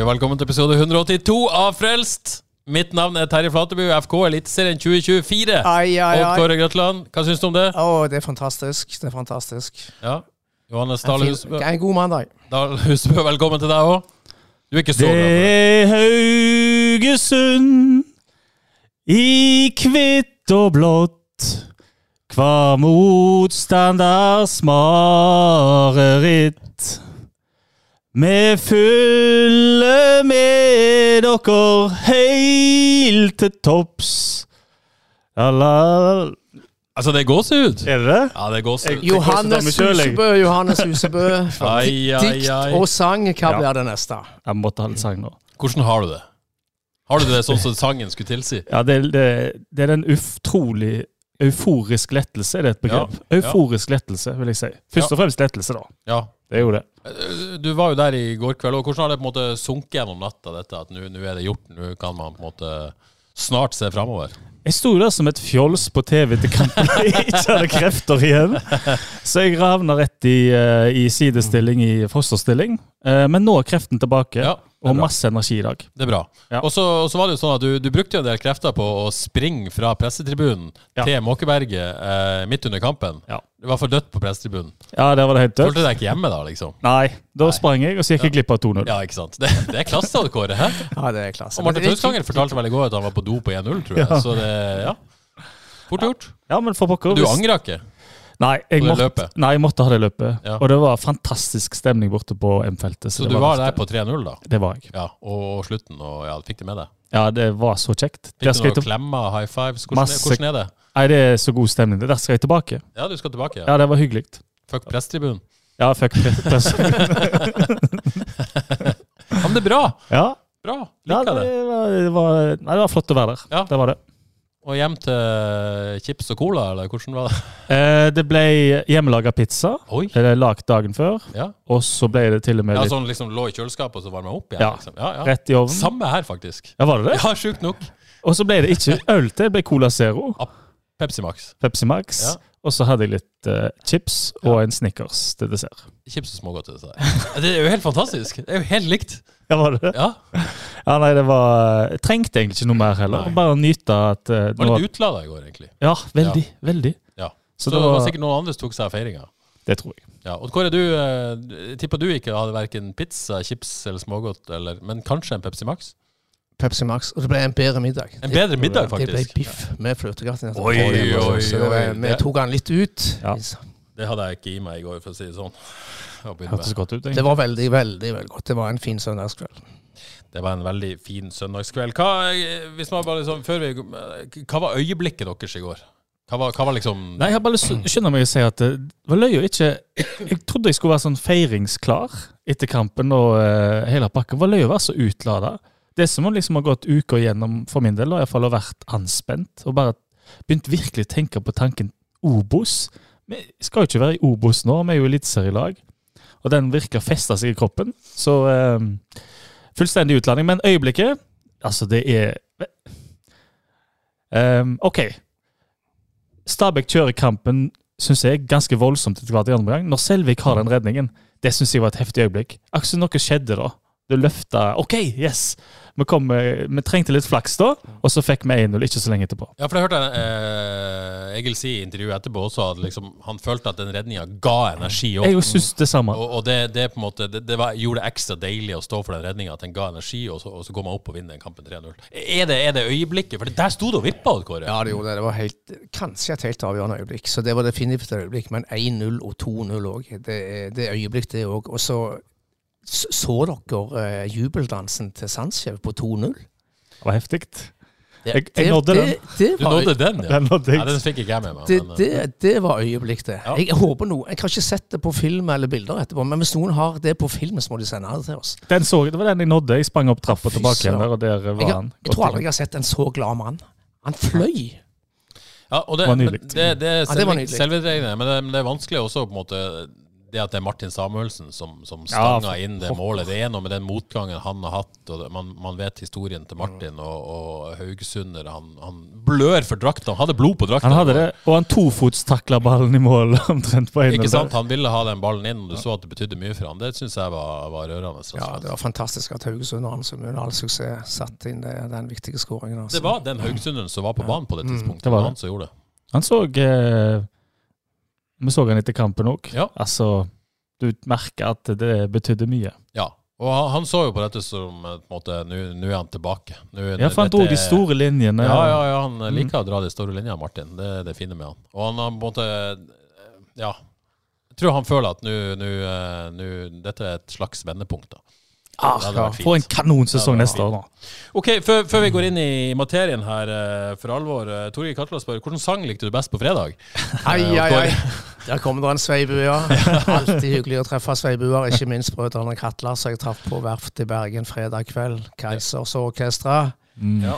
Velkommen til episode 182 av Frelst. Mitt navn er Terje Flateby, FK Eliteserien 2024. Ai, ai, Og. Kåre Grøtland, hva syns du om det? Å, det er fantastisk. Det er fantastisk. Ja. Johannes En, Dale fin, Husbø, en god mandag. Dale Husebø, velkommen til deg òg. Du er ikke så Det glad er Haugesund i hvitt og blått. Hver motstanders mareritt. Vi følger med dere heilt til topps. La, la. Altså, det er gåsehud. Er det det? Ja, det er gåsehud. Johannes. Husebø, Johannes Husebø. Ai, ai, Dikt ai. og sang. Hva Ja. blir det neste? Jeg måtte ha en sang nå. Hvordan har du det? Har du det sånn som sangen skulle tilsi? Ja, det, det, det er den utrolig Euforisk lettelse, er det et begrep? Ja, Euforisk lettelse, vil jeg si. Først Ja. og fremst lettelse, da. Ja. Det er jo det. Du var jo der i går kveld, og hvordan har det på en måte sunket gjennom natta, dette at nå er det gjort, nå kan man på en måte snart se framover? Jeg sto der som et fjols på TV til kampen jeg ikke hadde krefter igjen. Så jeg ravna rett i, eh, i sidestilling, i fosterstilling. Eh, Men nå er kreften tilbake, Ja, og masse energi i dag. Det er bra. Ja. Og så var det jo sånn at du, du brukte jo en del krefter på å springe fra pressetribunen Ja. til Måkeberget eh, midt under kampen. Ja. Du var for dødt på pressetribunen. Ja, det var det helt dødt. Følte du deg ikke hjemme da, liksom? Nei, da sprang jeg, og så gikk jeg glipp av 2-0. Ja, ikke sant? Det, det er klasse Kåre. Hæ? Ja, det er klasse. Og Martin er Tauskanger fortalte vel i går at han var på do på 1-0, tror jeg. Ja. Så det Ja. Fort gjort. Ja, men for pokker. Du angra ikke? Nei, jeg måtte, nei, jeg måtte ha det løpet. Ja. Og det var fantastisk stemning borte på M-feltet. Så det du var var der på 3-0, da? Det var jeg. Ja, og, slutten, og ja, fikk det med deg? Ja, det var så kjekt. Fikk du noen til- klemmer, high fives? Hvordan, Masse- hvordan er det? Nei, det er så god stemning. Der skal jeg tilbake. Ja, du skal tilbake? Ja. Ja, det var hyggelig. Fuck presstribunen. Ja, fuck press. Ja, men det er bra! ja, Bra. ja Liker det, det. var, det, var, nei, det var flott å være der. Ja. Det var det. Og hjem til chips og cola, eller hvordan var det? Eh, det ble hjemmelaga pizza. Oi! Eller lagd dagen før. Ja, Og så ble det til og med litt ja sånn liksom lå i kjøleskapet og så varma opp igjen? Ja. Liksom. ja, ja. rett i ovnen. Samme her, faktisk. Ja, var det det? Ja, sjukt nok. Og så ble det ikke øl til, det ble Cola Zero. Pepsi Max. Pepsi Max. Ja. Og så hadde jeg litt uh, chips og en Snickers til dessert. Chips og smågodt. Det dessert. det er jo helt fantastisk. Det er jo helt likt. Ja, var det? Ja. Ja, nei, det var Jeg trengte egentlig ikke noe mer heller. Nei. Bare nyte at uh, Var det litt utlada i går, egentlig. Ja, veldig. Veldig. Ja. Så, Så, det det var var sikkert noen andre som tok seg av feiringa. Det tror jeg. Ja. Og Kåre, du uh, tipper du ikke hadde verken pizza, chips eller smågodt, eller, men kanskje en Pepsi Max? Pepsi Max. Og det ble en bedre middag. En bedre middag, Det ble biff med fløtegratin. Oi, oi, Så oi. Vi tok den litt ut. Ja. Det hadde jeg ikke i meg i går, for å si det sånn. Hørtes godt ut. Det var veldig, veldig veldig godt. Det var en fin søndagskveld. Det var en veldig fin søndagskveld. Hva, eh, hvis man bare liksom, før vi, hva var øyeblikket deres i går? Hva var, hva var liksom Nei, jeg har bare lyst til å skynde meg å si at det var løy å ikke jeg, jeg trodde jeg skulle være sånn feiringsklar etter kampen og uh, hele pakken. Det var løy å være så utlada. Det som om liksom har gått uka igjennom for min del, og iallfall har vært anspent. Og bare begynt virkelig å tenke på tanken Obos. Vi skal jo ikke være i Obos nå, vi er jo eliteserielag. Og den virker å feste seg i kroppen. Så eh, fullstendig utlanding. Men øyeblikket Altså, det er Ehm, OK. Stabæk kjører kampen, syns jeg, ganske voldsomt etter hvert i andre gang. Når Selvik har den redningen, det syns jeg var et heftig øyeblikk. Akkurat noe skjedde da. Det løfta OK, yes! Vi, kom, eh, vi trengte litt flaks da, og så fikk vi 1-0 ikke så lenge etterpå. Ja, for jeg hørte eh, Egil si i intervjuet etterpå også at liksom, han følte at den redninga ga energi Opp. Jeg synes syns det samme. Og, og det, det, på en måte, det, det var, gjorde det ekstra deilig å stå for den redninga, at den ga energi, og så, og så går man opp og vinner den kampen 3-0. Er, det- er det øyeblikket? For der sto det og vippa, Kåre. Ja, det gjorde det. Det var helt, kanskje et helt avgjørende øyeblikk. Så det var definitivt et øyeblikk. Men 1-0 og 2-0 òg. Det, det er øyeblikk, det òg. Og så så dere eh, jubeldansen til Sandskjev på 2-0. Det var heftig. Jeg, jeg nådde den. Det, det, Du var, nådde den, ja. Den nådde ja. Den fikk ikke jeg med meg. det, Men, eh, det, det var øyeblikk, det. Ja. Jeg håper noe, jeg har ikke sett det på film eller bilder etterpå, men hvis noen har det på film, så må de sende det til oss. Den så, det var den jeg nådde. Jeg sprang opp trappa tilbake igjen der, og der var Jeg, han. jeg tror aldri jeg har sett en så glad mann. Han fløy. Ja, og det, Det var nydelig. det, det Ja, det var nydelig. selvvedregne, men, det- men det er vanskelig også på en måte det at det er Martin Samuelsen som, som Ja, stanga for inn det målet. Det er noe med den motgangen han har hatt, og det, man, man vet historien til Martin og, og Haugesunder. Han, han blør for drakta. Han hadde blod på drakta. Han hadde det, og han tofotstakla ballen i mål omtrent på ene. Ikke sant? Han ville ha den ballen inn, og du så at det betydde mye for han. Det syns jeg var, var rørende. Ja, det var fantastisk at Haugesund Han med all suksess satte inn det, den viktige skåringen. Altså. Det var den Haugesunderen som var på banen på det tidspunktet. Mm, Det var det. han som gjorde det. Han så eh, Vi så han etter kampen òg. Ja. Altså, du merker at det betydde mye. Ja. Og han, han så jo på dette som eh, på en måte Nå er han tilbake. Nu, Ja, for han dro de store linjene. Ja, ja, ja, han liker å dra de store linjene, Martin. Det er det fine med han. Og han har på en måte Ja. Jeg tror han føler at nå eh, nå- Dette er et slags vendepunkt. da. Ah, for en kanonsesong neste år, da. Ok, før, før vi går inn i materien her eh, for alvor. eh, Torgeir Katla spør hvilken sang likte du best på fredag? Ai, Eh, ai, og ai. Der kommer det en sveibue, ja. Alltid hyggelig å treffe sveibuer, ikke minst brødrene Katla, som jeg traff på verftet i Bergen fredag kveld. Keisers Orkestra. Mm. Ja.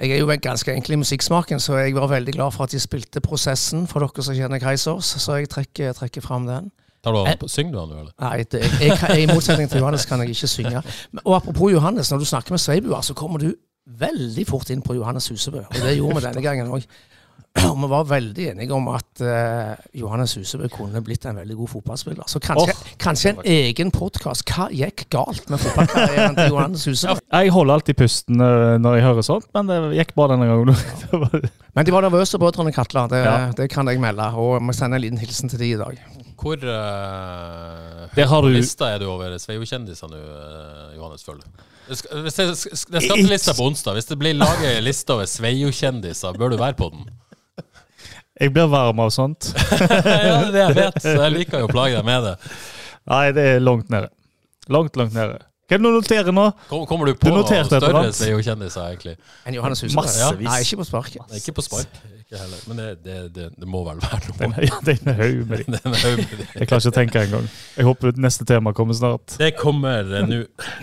Jeg er jo ganske enkel i musikksmaken, så jeg var veldig glad for at de spilte Prosessen, for dere som kjenner Keisers, så jeg trekker, trekker fram den. Tar du Eh. han, Synger du han eller? Nei, det, jeg, jeg, I motsetning til Johannes kan jeg ikke synge. Og apropos Johannes, når du snakker med sveibuer, så kommer du veldig fort inn på Johannes Husebø. Og det gjorde vi denne gangen òg. Og vi var veldig enige om at uh, Johannes Husebø kunne blitt en veldig god fotballspiller. Så kanskje, kanskje en egen podkast. Hva gikk galt med fotballkarrieren til Johannes Husebø? Jeg holder alltid pusten eh, når jeg hører sånt, men det gikk bra denne gangen. Ja. Men de var nervøse, brødrene Katla. Det, Ja. det kan jeg melde. Og vi sender en liten hilsen til de i dag. Hvor uh, du- lista er du over Sveio-kjendiser nå, eh, Johannes, føler? Det er skattelista på onsdag. Hvis det blir laget en liste over Sveio-kjendiser, bør du være på den? Jeg blir varm av sånt. ja, det er det jeg vet. Så jeg liker jo å plage deg med det. Nei, det er langt nede. Langt, langt nede. Hva er det du noterer nå? Kommer du på Du noen større annet? Sveio-kjendiser, egentlig? Enn Johannes Husebø? Ja. Nei, ikke på sparket. Ikke på spark, ikke heller. Men det, det, det, det må vel være Den, noe. ja, den er høy med de. Den er jo med det. Jeg klarer ikke å tenke engang. Jeg håper neste tema kommer snart. Det kommer eh, nå.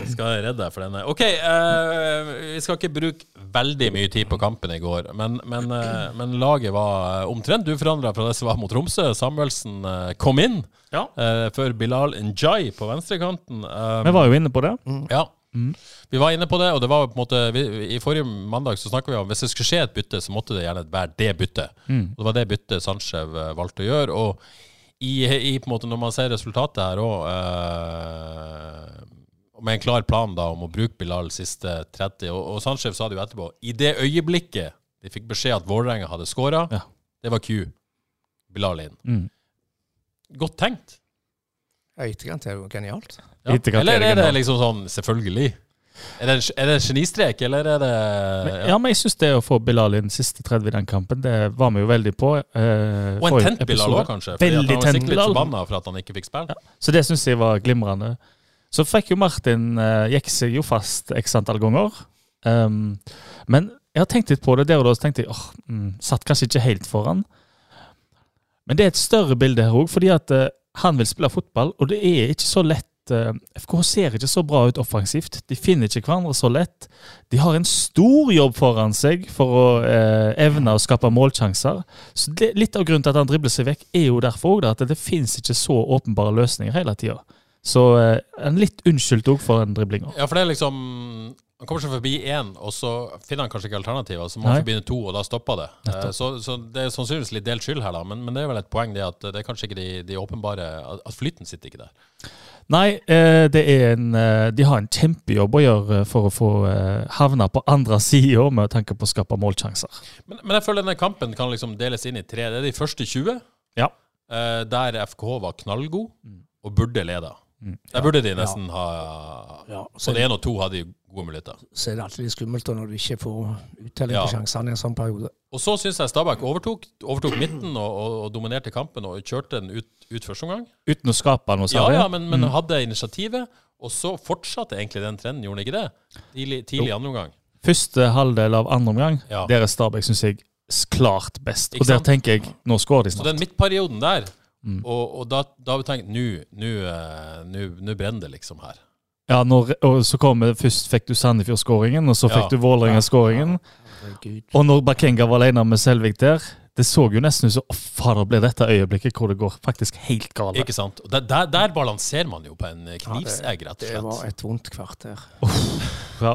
Skal jeg redde deg for denne? OK, uh, vi skal ikke bruke veldig mye tid på kampen i går, men, men, uh, men laget var omtrent uforandra fra det som var mot Tromsø. Samuelsen uh, kom inn Ja. før for Bilal Njay på venstrekanten. Vi var jo inne på det. Ja. Vi var inne på det, og det var på en måte vi, I forrige mandag så snakka vi om hvis det skulle skje et bytte, så måtte det gjerne være det byttet. Og Det var det byttet Sanchez eh, valgte å gjøre. Og i, i på en måte når man ser resultatet her òg, med en klar plan da om å bruke Bilal siste 30 Og, og Sanchez sa det jo etterpå. I det øyeblikket de fikk beskjed at Vålerenga hadde skåra, Ja. det var Q. Bilal inn. Mm. Godt tenkt. Ja, ytterkant er jo genialt. Ja. Eller er det liksom sånn selvfølgelig? Er det, en, er det en genistrek, eller er det Men, ja, men jeg syns det å få Bilal inn siste 30 i den kampen, det var vi jo veldig på. Eh, Og en tent Bilal òg, kanskje. Fordi at Veldig han var tent sikkert litt Bilal. for at han ikke fikk ja. Så det syns jeg var glimrende. Så fikk jo Martin eh, gikk seg jo fast x antall ganger. Um, men jeg har tenkt litt på det der og da, så tenkte jeg åh, mm, satt kanskje ikke helt foran. Men det er et større bilde her òg, fordi at eh, han vil spille fotball, og det er ikke så lett. Eh, FK ser ikke så bra ut offensivt. De finner ikke hverandre så lett. De har en stor jobb foran seg for å eh, evne å skape målsjanser. Så det, Litt av grunnen til at han dribler seg vekk, er jo derfor også at det finnes ikke så åpenbare løsninger hele tida. Så eh, en litt unnskyldt òg for den driblinga. Ja, for det er liksom Han kommer seg forbi én, og så finner han kanskje ikke alternativer. Så må han forbi to, og da stopper det. Eh, Så, så det er sannsynligvis litt delt skyld her, da. Men, men det er vel et poeng det at det er kanskje ikke de, de åpenbare At at flyten sitter ikke der. Nei, eh, det er en, eh, de har en kjempejobb å gjøre for å få eh, havna på andre sida med tanke på å skape målsjanser. Men, men jeg føler denne kampen kan liksom deles inn i tre. Det er de første 20, Ja. eh, der FK var knallgod Mm. og burde lede. Der burde de nesten ha Ja, Så det én og to hadde de gode muligheter. så er det alltid litt skummelt når du ikke får uttelling Ja. på sjansene i en sånn periode. Og så syns jeg Stabæk overtok, overtok midten og, og, og dominerte kampen og kjørte den ut, ut første omgang. Uten å skape noe Ja, særlig. ja, men, men hadde initiativet. Og så fortsatte egentlig den trenden, gjorde den ikke det? Tidlig, tidlig andre omgang. Første halvdel av andre omgang, Ja. der er Stabæk, syns jeg, klart best. Ikke Og der sant? tenker jeg nå skårer de snart. Så den midtperioden der, Mm. og, og da, da har vi tenkt nå nå, eh, nå- nå brenner det liksom her. Ja, når, og så kom, Først fikk du Sandefjord-skåringen, og så Ja. fikk du Vålerenga-skåringen. Ja. Og når Bakenga var alene med Selvik der, det så jo nesten ut som Å, fader, ble dette øyeblikket hvor det går faktisk helt galt. Ikke sant? Og der, der, der balanserer man jo på en knivsegg, rett og Det var et vondt kvarter. Ja.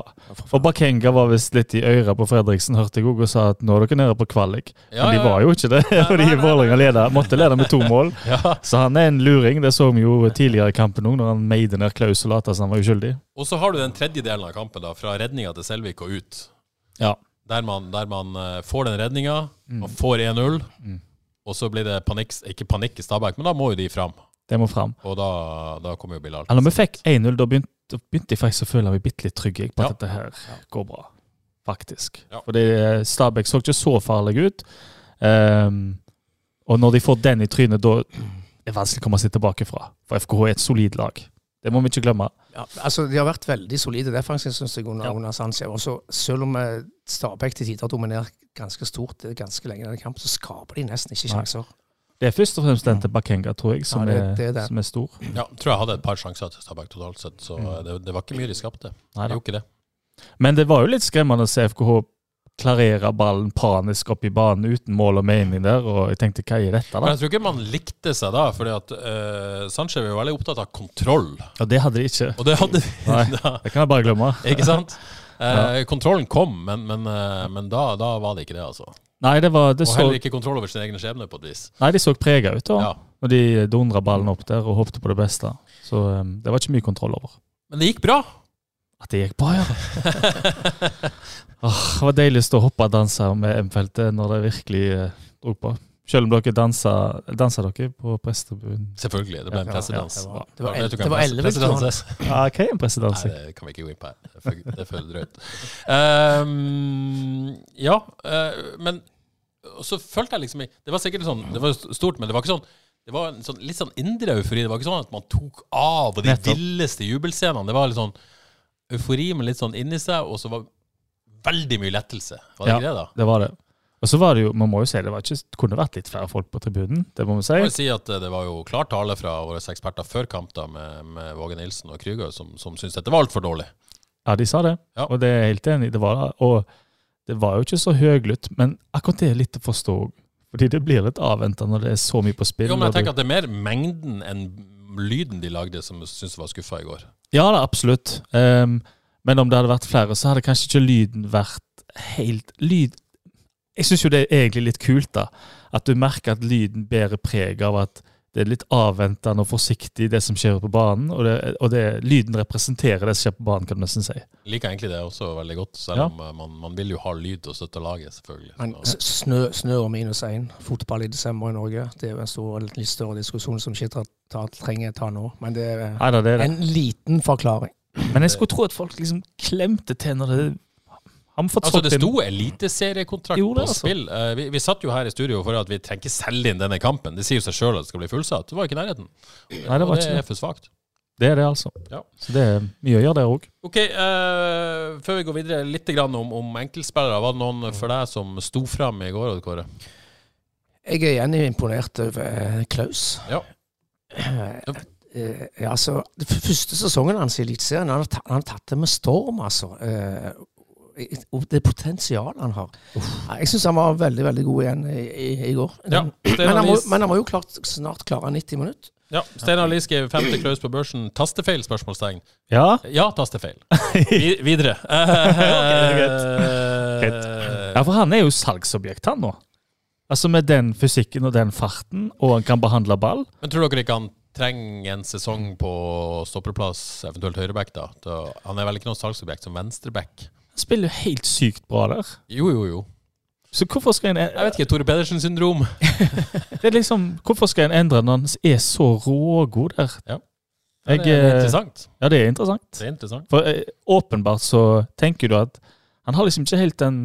Og Bakenga var visst litt i øret på Fredriksen, hørte jeg òg, og sa at nå er dere nede på kvalik. Ja, Men de var jo ikke det, fordi. Vålerenga måtte lede med to mål. Ja. Så han er en luring. Det så vi jo tidligere i kampen òg, når han meide ned Klaus og lot som han var uskyldig. Og så har du den tredje delen av kampen, da, fra redninga til Selvik og ut. Ja. Der man, der man eh, får den redninga, Mm. man får 1-0, og så blir det panikk, ikke panikk i Stabæk, men da må jo de fram. Det må fram. Og da, da kommer jo Bilal. Ja, når vi fikk 1-0, da begynte, begynte jeg faktisk å føle meg bitte litt trygg jeg, på at Ja. dette her går bra. Faktisk. Ja. Fordi eh, Stabæk så ikke så farlig ut. Um, og når de får den i trynet, da er det vanskelig å komme seg tilbake fra. For FKH er et solid lag. Det må vi ikke glemme. Ja, altså De har vært veldig solide defensivt, syns jeg, under, Ja. under Sanchez. Også, selv om eh, Stabæk til tider dominerer ganske stort eh, ganske lenge i denne kampen, så skaper de nesten ikke Nei. sjanser. Det er først og fremst den til Bakenga, tror jeg, som, Ja, det- det er er, som er stor. Ja, tror jeg hadde et par sjanser til Stabæk totalt sett, så Mm. det, det var ikke mye de skapte. Det Neida. er ikke det. Men det var jo litt skremmende å se FKH klarere ballen panisk opp i banen uten mål og mening der, og jeg tenkte hva er dette, da? Men jeg tror ikke man likte seg da, fordi at uh, Sanchez var veldig opptatt av kontroll. Ja, det hadde de ikke. Og det hadde de Nei. Det kan jeg bare glemme. Ikke sant? Eh, Kontrollen kom, men, men, uh, men da, da var det ikke det, altså. Nei, det var det Og heller ikke kontroll over sin egen skjebne, på et vis. Nei, de så prega ut da. Ja. Og de dundra ballen opp der og håpte på det beste. Så um, det var ikke mye kontroll over. Men det gikk bra. At det gikk bra, ja. Åh, det var deilig å stå og hoppe og danse med M-feltet når det virkelig eh, dro på. Selv om dere dansa, dansa dere på prestebuen. Selvfølgelig. Det ble en Ja, pressedans. det var- det var var elleve pressedans kroner. er? Ja, hva er en pressedans? Nei, det kan vi ikke gå inn på her. Det for drøyt. Um, ja, uh, men så følte jeg liksom Det var sikkert sånn Det var stort, men det var ikke sånn Det var en sånn, litt sånn indre eufori. Det var ikke sånn at man tok av, på de Nettopp. villeste jubelscenene. Det var litt sånn eufori, men litt sånn inni seg, og så var veldig mye lettelse. Var det Ja. ikke det, da? Det var det. Og så var det jo, man må jo si, det var ikke, kunne vært litt flere folk på tribunen. Det må vi si. Jeg må si at eh, Det var jo klar tale fra våre eksperter før kamp da med, med Våge Nilsen og Krüger, som, som syntes dette var altfor dårlig. Ja, de sa det. Ja. Og det er jeg helt enig i. Det var, og det var jo ikke så høylytt, men akkurat det er litt å forstå òg. Fordi det blir litt avventa når det er så mye på spill. Jo, men jeg tenker at det er mer mengden enn lyden de lagde, som jeg syntes var skuffa i går. Ja da, absolutt. Ehm, men om det hadde vært flere, så hadde kanskje ikke lyden vært helt Lyd Jeg syns jo det er egentlig litt kult, da. At du merker at lyden bærer preg av at det er litt avventende og forsiktig, det som skjer på banen. Og, det, og det, lyden representerer det som skjer på banen, kan du nesten si. Liker egentlig det også veldig godt, selv Ja. om eh, man, man vil jo ha lyd og støtte laget, selvfølgelig. Men snø, snø og minus én, fotball i desember i Norge, det er jo en stor, litt større diskusjon som ikke trenger ta nå. Men det er Nei da, det er det. en liten forklaring. Men jeg skulle tro at folk liksom klemte til når det Altså, det sto eliteseriekontrakt på altså. spill. Uh, vi, vi satt jo her i studio for at vi trenger ikke selge inn denne kampen. Det sier jo seg sjøl at det skal bli fullsatt. Det var ikke i nærheten. Nei, det var og ikke det det. er for svakt. Det er det, altså. Ja. Så det er mye å gjøre der òg. Ok, uh, Før vi går videre, litt grann om, om enkeltspillere. Var det noen for deg som sto fram i går? Kåre? Jeg er igjen imponert over eh, Klaus. Ja. Eh, eh, ja, altså, det første sesongen hans i Eliteserien, han har han tatt det med storm, altså. Eh, og det potensialet han har. Uff. Jeg syns han var veldig veldig god igjen i, i, i går. Ja, men, han må, men han må jo klart, snart klare 90 minutter. Ja, Steinar Lie skrev femte Klaus på børsen. Tastefeil? spørsmålstegn. Ja. Ja, tastefeil. Vi, videre. greit. ja, for han er jo salgsobjekt, han nå. Altså Med den fysikken og den farten, og han kan behandle ball. Men tror dere ikke han trenger en sesong på stopperplass, eventuelt høyreback? da? Da- Han er vel ikke noe salgsobjekt som venstreback? Han spiller jo helt sykt bra der. Jo, jo, jo. Så hvorfor skal en Jeg vet ikke. Tore Pedersen-syndrom. Det er liksom, Hvorfor skal en endre når han er så rågod der? Ja. Jeg, det er eh, interessant. Ja, det er interessant. Det er interessant. For eh, åpenbart så tenker du at han har liksom ikke helt den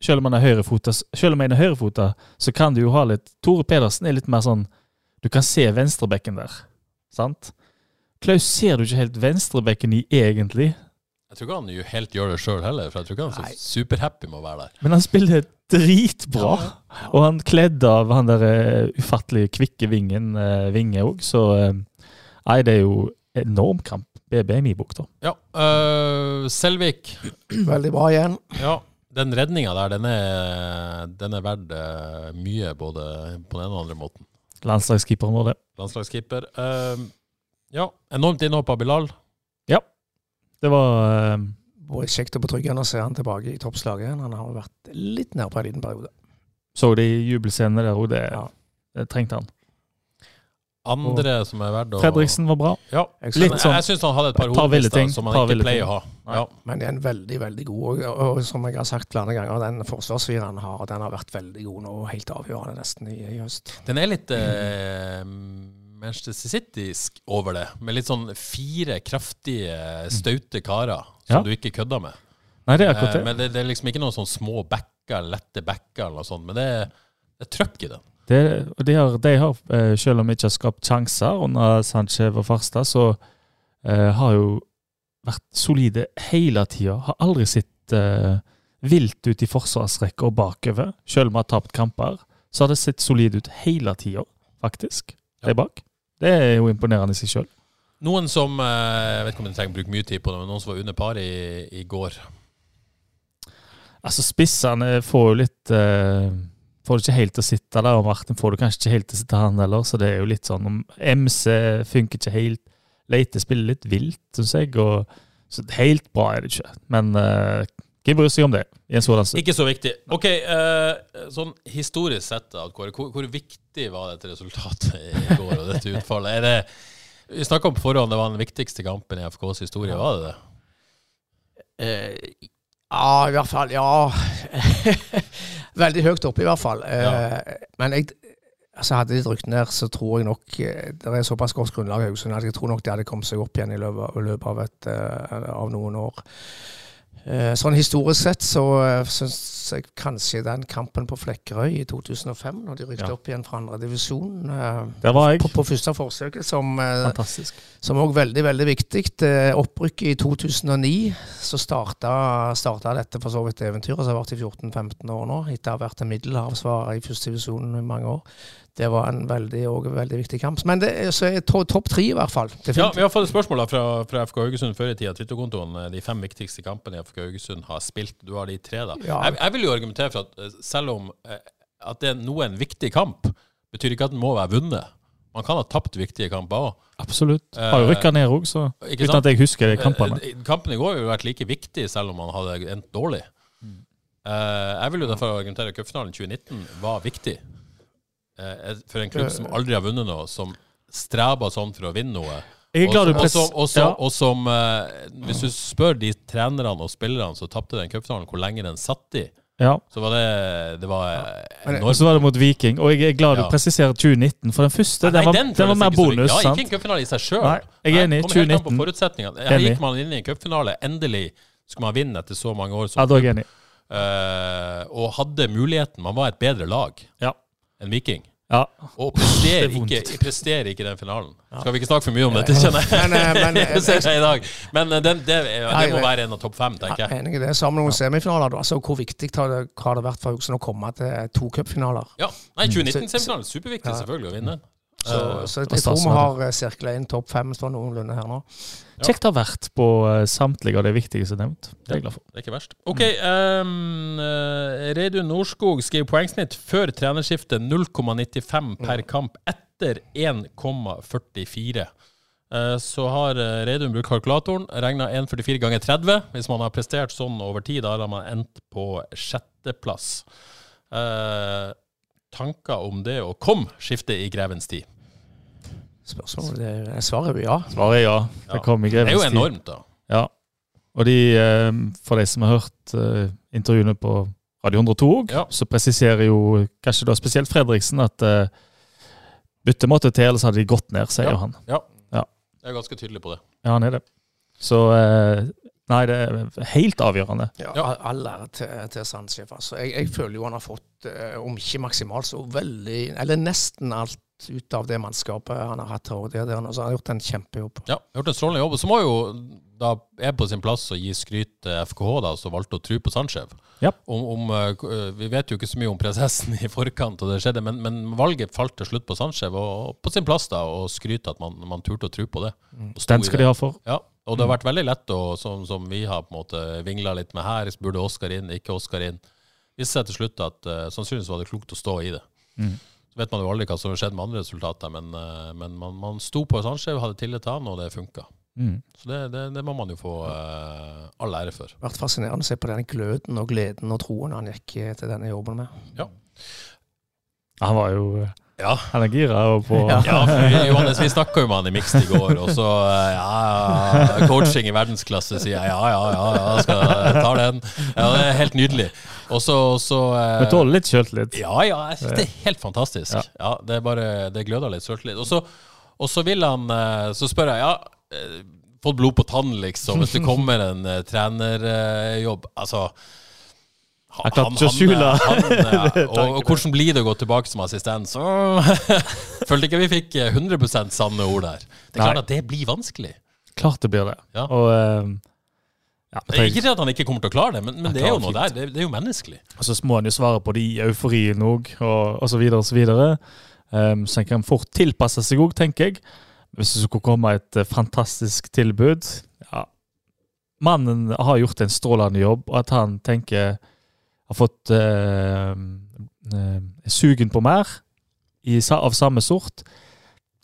Selv om han er høyrefota, selv om han er høyrefota, så kan du jo ha litt Tore Pedersen er litt mer sånn Du kan se venstrebekken der, sant? Klaus ser du ikke helt venstrebekken i, egentlig. Jeg tror ikke han jo helt gjør det sjøl heller, for jeg tror ikke han er så superhappy med å være der. Men han spiller dritbra. Og han kledde av han der uh, ufattelig kvikke vingen uh, Vinge òg, så uh, Nei, det er jo enorm kamp. BB da. Ja, Uh, Selvik. Veldig bra igjen. Ja, den redninga der, den er, den er verdt mye, både på den ene og den andre måten. Landslagskeeperen vår, det. Landslagskeeper. Uh, ja, enormt innhopp av Bilal. Ja. Det var det Både kjekt og betryggende å se han tilbake i toppslaget. Han har vært litt nede på en liten periode. Så de jubelscenene der òg, det, Ja. det trengte han. Andre som er verdt å Fredriksen var bra. Ja, Jeg Litt sånn- jeg syns han hadde et par par hovedlister som han ikke pleier ting. å ha. Ja. Men det er en veldig, veldig god. Og, og, og som jeg har sagt flere ganger, den forsvarsfireren har, den har vært veldig god nå. Helt avgjørende nesten i, i høst. Den er litt eh, Manchester Citysk over det, med litt sånn fire kraftige, staute karer som Ja. du ikke kødder med. Nei, det er akkurat Eh, det. men det, det er liksom ikke noen sånn små backer, lette backer eller noe sånt, men det er, det er trøkk i den. Det de har, de har, eh, selv om de ikke har skapt sjanser under Sanchez og Farstad, så eh, har jo vært solide hele tida. Har aldri sett eh, vilt ut i forsvarsrekka og bakover. Selv om vi har tapt kamper, så har det sett solid ut hele tida, faktisk. Ja. De bak. Det er jo imponerende i seg sjøl. Noen som Jeg vet ikke om jeg trenger å bruke mye tid på det, men noen som var under par i, i går. Altså, spissene får jo litt eh, Får det ikke helt til å sitte der, og Martin får det kanskje ikke helt til å sitte han heller, så det er jo litt sånn om MC funker ikke helt. Leite spiller litt vilt, syns jeg, og så helt bra er det ikke. Men uh, hvem bryr seg om det i en sådan stund? Ikke så viktig. Ok, uh, sånn historisk sett, da, Kåre, hvor, hvor viktig var dette resultatet i går, og dette utfallet? Er det, vi snakka på forhånd, det var den viktigste kampen i FKs historie, var det det? Uh, ja, i hvert fall. Ja. Veldig høyt oppe, i hvert fall. Ja. Men jeg, altså hadde de drukket ned, så tror jeg nok eh, Det er såpass godt grunnlag i Haugesund at jeg tror nok de hadde kommet seg opp igjen i løpet, i løpet av, et, eh, av noen år. Eh, Sånn historisk sett så uh, syns jeg kanskje den kampen på Flekkerøy i 2005, når de rykket Ja. opp igjen fra andre divisjon Der var jeg. på, på første forsøket, som eh, òg veldig veldig viktig. Eh, Opprykket i 2009, så starta, starta dette for så vidt eventyret, som har vært i 14-15 år nå, etter å ha vært en middelhavsvarer i første divisjon i mange år. Det var en veldig, veldig viktig kamp. Men det er, så er to, topp tre, i hvert fall. Ja, Vi har fått et spørsmål fra, fra FK Haugesund før i tida. Twitterkontoen. eh, De fem viktigste kampene FK Haugesund har spilt. Du har de tre, da. Ja. Jeg, jeg vil jo argumentere for at eh, selv om eh, at det er noe en viktig kamp, betyr ikke at den må være vunnet. Man kan ha tapt viktige kamper òg. Absolutt. Har jo rykka ned òg, så Ikke uten sant? at jeg husker de kampene. Eh, Kampen i går ville vært like viktig selv om man hadde endt dårlig. Mm. Eh, jeg vil jo derfor argumentere at cupfinalen 2019 var viktig. Eh, for en klubb som aldri har vunnet noe, som streber sånn for å vinne noe. Jeg er glad du og, som, og, som, og som eh, Hvis du spør de trenerne og spillerne som tapte den cupfinalen, hvor lenge den satt i, Ja. så var det Det var ja. Og så var det mot Viking, og jeg er glad du Ja. presiserer 2019. For den første, Nei, nei, var, den den var mer bonus. Ja, ikke en cupfinale i seg sjøl. Jeg er enig. Kommer helt an på 2019. Her Enig. gikk man inn i en cupfinale. Endelig skulle man vinne etter så mange år. Ja, da er jeg enig. Uh, og hadde muligheten. Man var et bedre lag Ja. Enn Viking. Ja. Og presterer er ikke, presterer ikke den finalen. Skal vi ikke snakke for mye om dette, kjenner jeg. Men, eh, men, eh. Men eh, den, det, det må være en av topp fem, tenker Ja, jeg. enig i det. Sammen med noen semifinaler. Altså, hvor viktig har det, har det vært for Haugesund å komme til to cupfinaler? Ja, Nei, Mm. 2019-semifinalen er superviktig, selvfølgelig, å vinne. Så, Eh, så jeg, jeg tror vi har sirkla inn topp fem sånn noenlunde her nå. Kjekt å ha vært på eh, samtlige av de viktigste nevnt. Det er jeg glad for. Det er ikke verst. OK. Um, Reidun Norskog skriver poengsnitt før trenerskiftet 0,95 per kamp etter 1,44. Eh, så har Reidun brukt kalkulatoren, regna 1,44 ganger 30. Hvis man har prestert sånn over tid, da har man endt på sjetteplass. Eh, tanker om det å komme skifte i grevens tid? Spørsmålet det, er- Svaret er ja. Svaret er ja. Det kom i Det er jo enormt, da. Ja. Og de, eh, for de som har hørt eh, intervjuene på Radio 102 òg, Ja. så presiserer jo kanskje da spesielt Fredriksen at uh, bytte måtte til, ellers hadde de gått ned, sier Ja. han. Ja. Ja. Jeg er ganske tydelig på det. Ja, han er det. Så eh, Nei, det er helt avgjørende. ja, all- ære til, til Sandsjef. Altså. Jeg, jeg føler jo han har fått, eh, om ikke maksimalt, så veldig Eller nesten alt ut av det mannskapet han har hatt her. og det der, så han har gjort en kjempejobb. Ja, gjort en strålende jobb. Og så må jo da er på sin plass å gi skryt til FKH, da, som valgte å tro på Sanchez. Ja. Om, om, eh, vi vet jo ikke så mye om prosessen i forkant, og det skjedde, men, men valget falt til slutt på Sanchez. Og på sin plass da, å skryte at man, man turte å tro på det. Og Den skal det. de ha for. Ja, og det har vært veldig lett, å, som, som vi har på en måte vingla litt med her, burde Oskar inn, ikke Oskar inn. Viste seg til slutt at uh, sannsynligvis var det klokt å stå i det. Mm. Vet man jo aldri hva som har skjedd med andre resultater, men, eh, men man, man sto på Sanchez, hadde tillit til han, og det funka. Mm. Så det, det, det må man jo få uh, all ære for. Det har vært fascinerende å se på den gløden og gleden og troen han gikk til denne jobben med. Han var jo eh, Ja. Han er gira på Ja. Ja, for vi- Johannes, vi snakka jo med han i Mixed i går, og så eh, ja, ja, coaching i verdensklasse, sier jeg. Ja, ja, ja, ja skal jeg ta den. Ja, det er helt nydelig. Og så, Du så eh, tåler litt sjøltillit. Ja, ja, jeg synes det er helt fantastisk. Ja. Ja. det er bare, det gløder litt sjøltillit. Og så, og så vil han eh, Så spør jeg, ja, fått blod på tann, liksom, hvis det kommer en trenerjobb. Altså Han han, han, han, eh, og, og hvordan blir det å gå tilbake som assistent? Så følte ikke vi fikk eh, 100% sanne ord der. Det er klart Nei. at det blir vanskelig. Klart det blir det. Ja. Og eh, ja, Det er ikke det at han ikke kommer til å klare det, men, men det er jo noe der. Det, det er jo menneskelig. Og så må han jo svare på det i euforien òg, og, og så videre og så videre. Um, så han kan fort tilpasse seg òg, tenker jeg. Hvis det skulle komme et eh, fantastisk tilbud ja. Mannen har gjort en strålende jobb, og at han tenker Har fått uh, uh, sugen på mer i, av samme sort,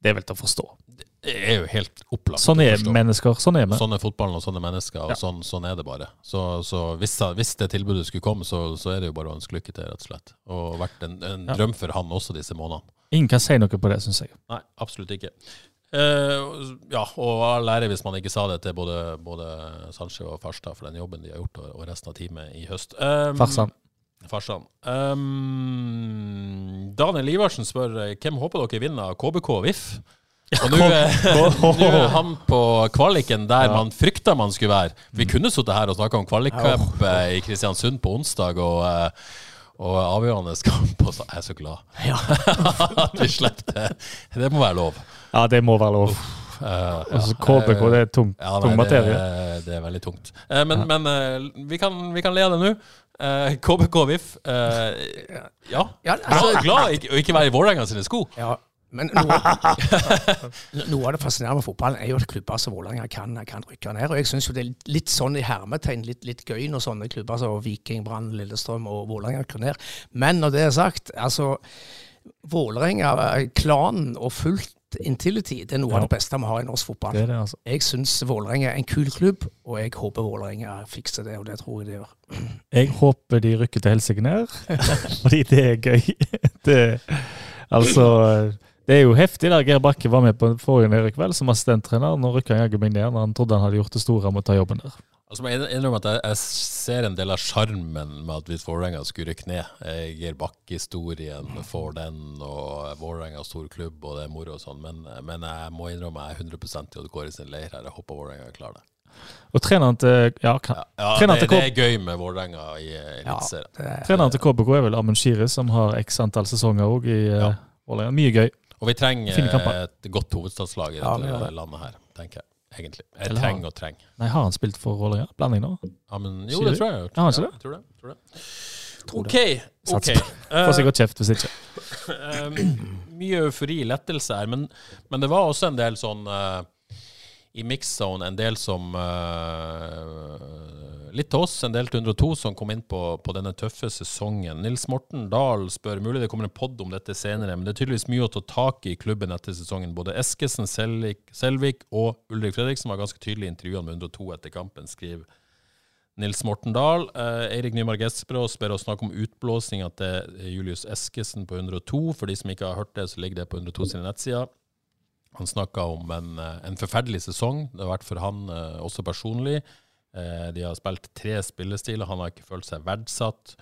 det er vel til å forstå. Det er jo helt opplagt. Sånn er mennesker. Sånn er vi. Sånn er fotballen og sånn er mennesker, og Ja. sånn, sånn er det bare. Så, så hvis, hvis det tilbudet skulle komme, så, så er det jo bare å ønske lykke til, rett og slett. Og vært en, en Ja. drøm for han også disse månedene. Ingen kan si noe på det, syns jeg. Nei, absolutt ikke. Eh, ja, og all ære hvis man ikke sa det til både, både Sanche og Farstad for den jobben de har gjort, og, og resten av teamet i høst. Um, Farsan. Farsan. Um, Daniel Ivarsen spør hvem håper dere vinner KBK og VIF? Og nå er, han på kvaliken der man frykta man skulle være. Vi kunne sittet her og snakka om kvalikcup i Kristiansund på onsdag, og, eh, og avgjørende kamp. Og så jeg er så glad at vi slapp det. Det må være lov. Ja, det må være lov. Eh, Altså, KBK, det er tung, ja, tung materie. Det, det er veldig tungt. Uh, men men uh, vi, kan, vi kan le av det nå. Uh, KBK VIF. uh, ja. Ja, Glad, altså, glad i ikke- å ikke være i Vålerenga sine sko. ja, men noe, noe av det fascinerende med fotballen er jo at klubber som Vålerenga kan, kan rykke ned. Og jeg syns jo det er litt sånn i hermetegn litt, litt gøy når sånne klubber som Viking, Brann, Lillestrøm og Vålerenga rykker ned. Men når det er sagt, altså Vålerenga, eh, og fullt Intility, det er noe av det beste vi har i norsk fotball. Det det, altså. Jeg syns Vålerenga er en kul klubb, og jeg håper Vålerenga fikser det, og det tror jeg de gjør. Jeg håper de rykker til helsike ned, fordi det er gøy. Det, altså, det er jo heftig. der Geir Bakke var med på forrige kveld som assistenttrener. Nå rykka han jaggu meg ned når han trodde han hadde gjort det store med å ta jobben der. Altså, jeg innrømmer innrømme at jeg, jeg ser en del av sjarmen med at hvis Vålerenga skulle rykke ned eh, Geir Bakke-historien får den, og Vålerenga stor klubb, og det er moro og sånn, men, men jeg må innrømme jeg er 100 i Odd Kåre sin leir her. Jeg håper Vålerenga klarer det. Og treneren til ja, kan, Ja, ja det, til det er gøy med Vålerenga i eh, Eliteserien. Ja, er- treneren til KBK er vel Amund Shiri, som har x antall sesonger òg i eh, Ja. Vålerenga. Mye gøy. Og vi trenger et godt hovedstadslag i dette ja, det. landet her, tenker jeg. Egentlig. Jeg Eller trenger og trenger. Nei, har han spilt for Vålerenga? Blanding nå? Ja, men, jo, Sier det tror jeg. Ja, han det? tror det. Tror det. Tror OK. det. ok. Satser Får Eh, sikkert kjeft hvis ikke. Eh, mye eufori, lettelse her, men, men det var også en del sånn eh, i mix-zone, en del som uh, Litt til oss, en del til 102 som kom inn på, på denne tøffe sesongen. Nils Morten Dahl spør mulig det kommer en pod om dette senere, men det er tydeligvis mye å ta tak i i klubben etter sesongen. Både Eskesen, Selvik, Selvik og Ulrik Fredriksen var ganske tydelige i intervjuene med 102 etter kampen, skriver Nils Morten Dahl. Uh, Eirik Nymark Espros spør å snakke om utblåsninga til Julius Eskesen på 102. For de som ikke har hørt det, så ligger det på 102 sine nettsider. Han snakka om en, eh, en forferdelig sesong. Det har vært for han eh, også personlig. Eh, de har spilt tre spillestiler. Han har ikke følt seg verdsatt.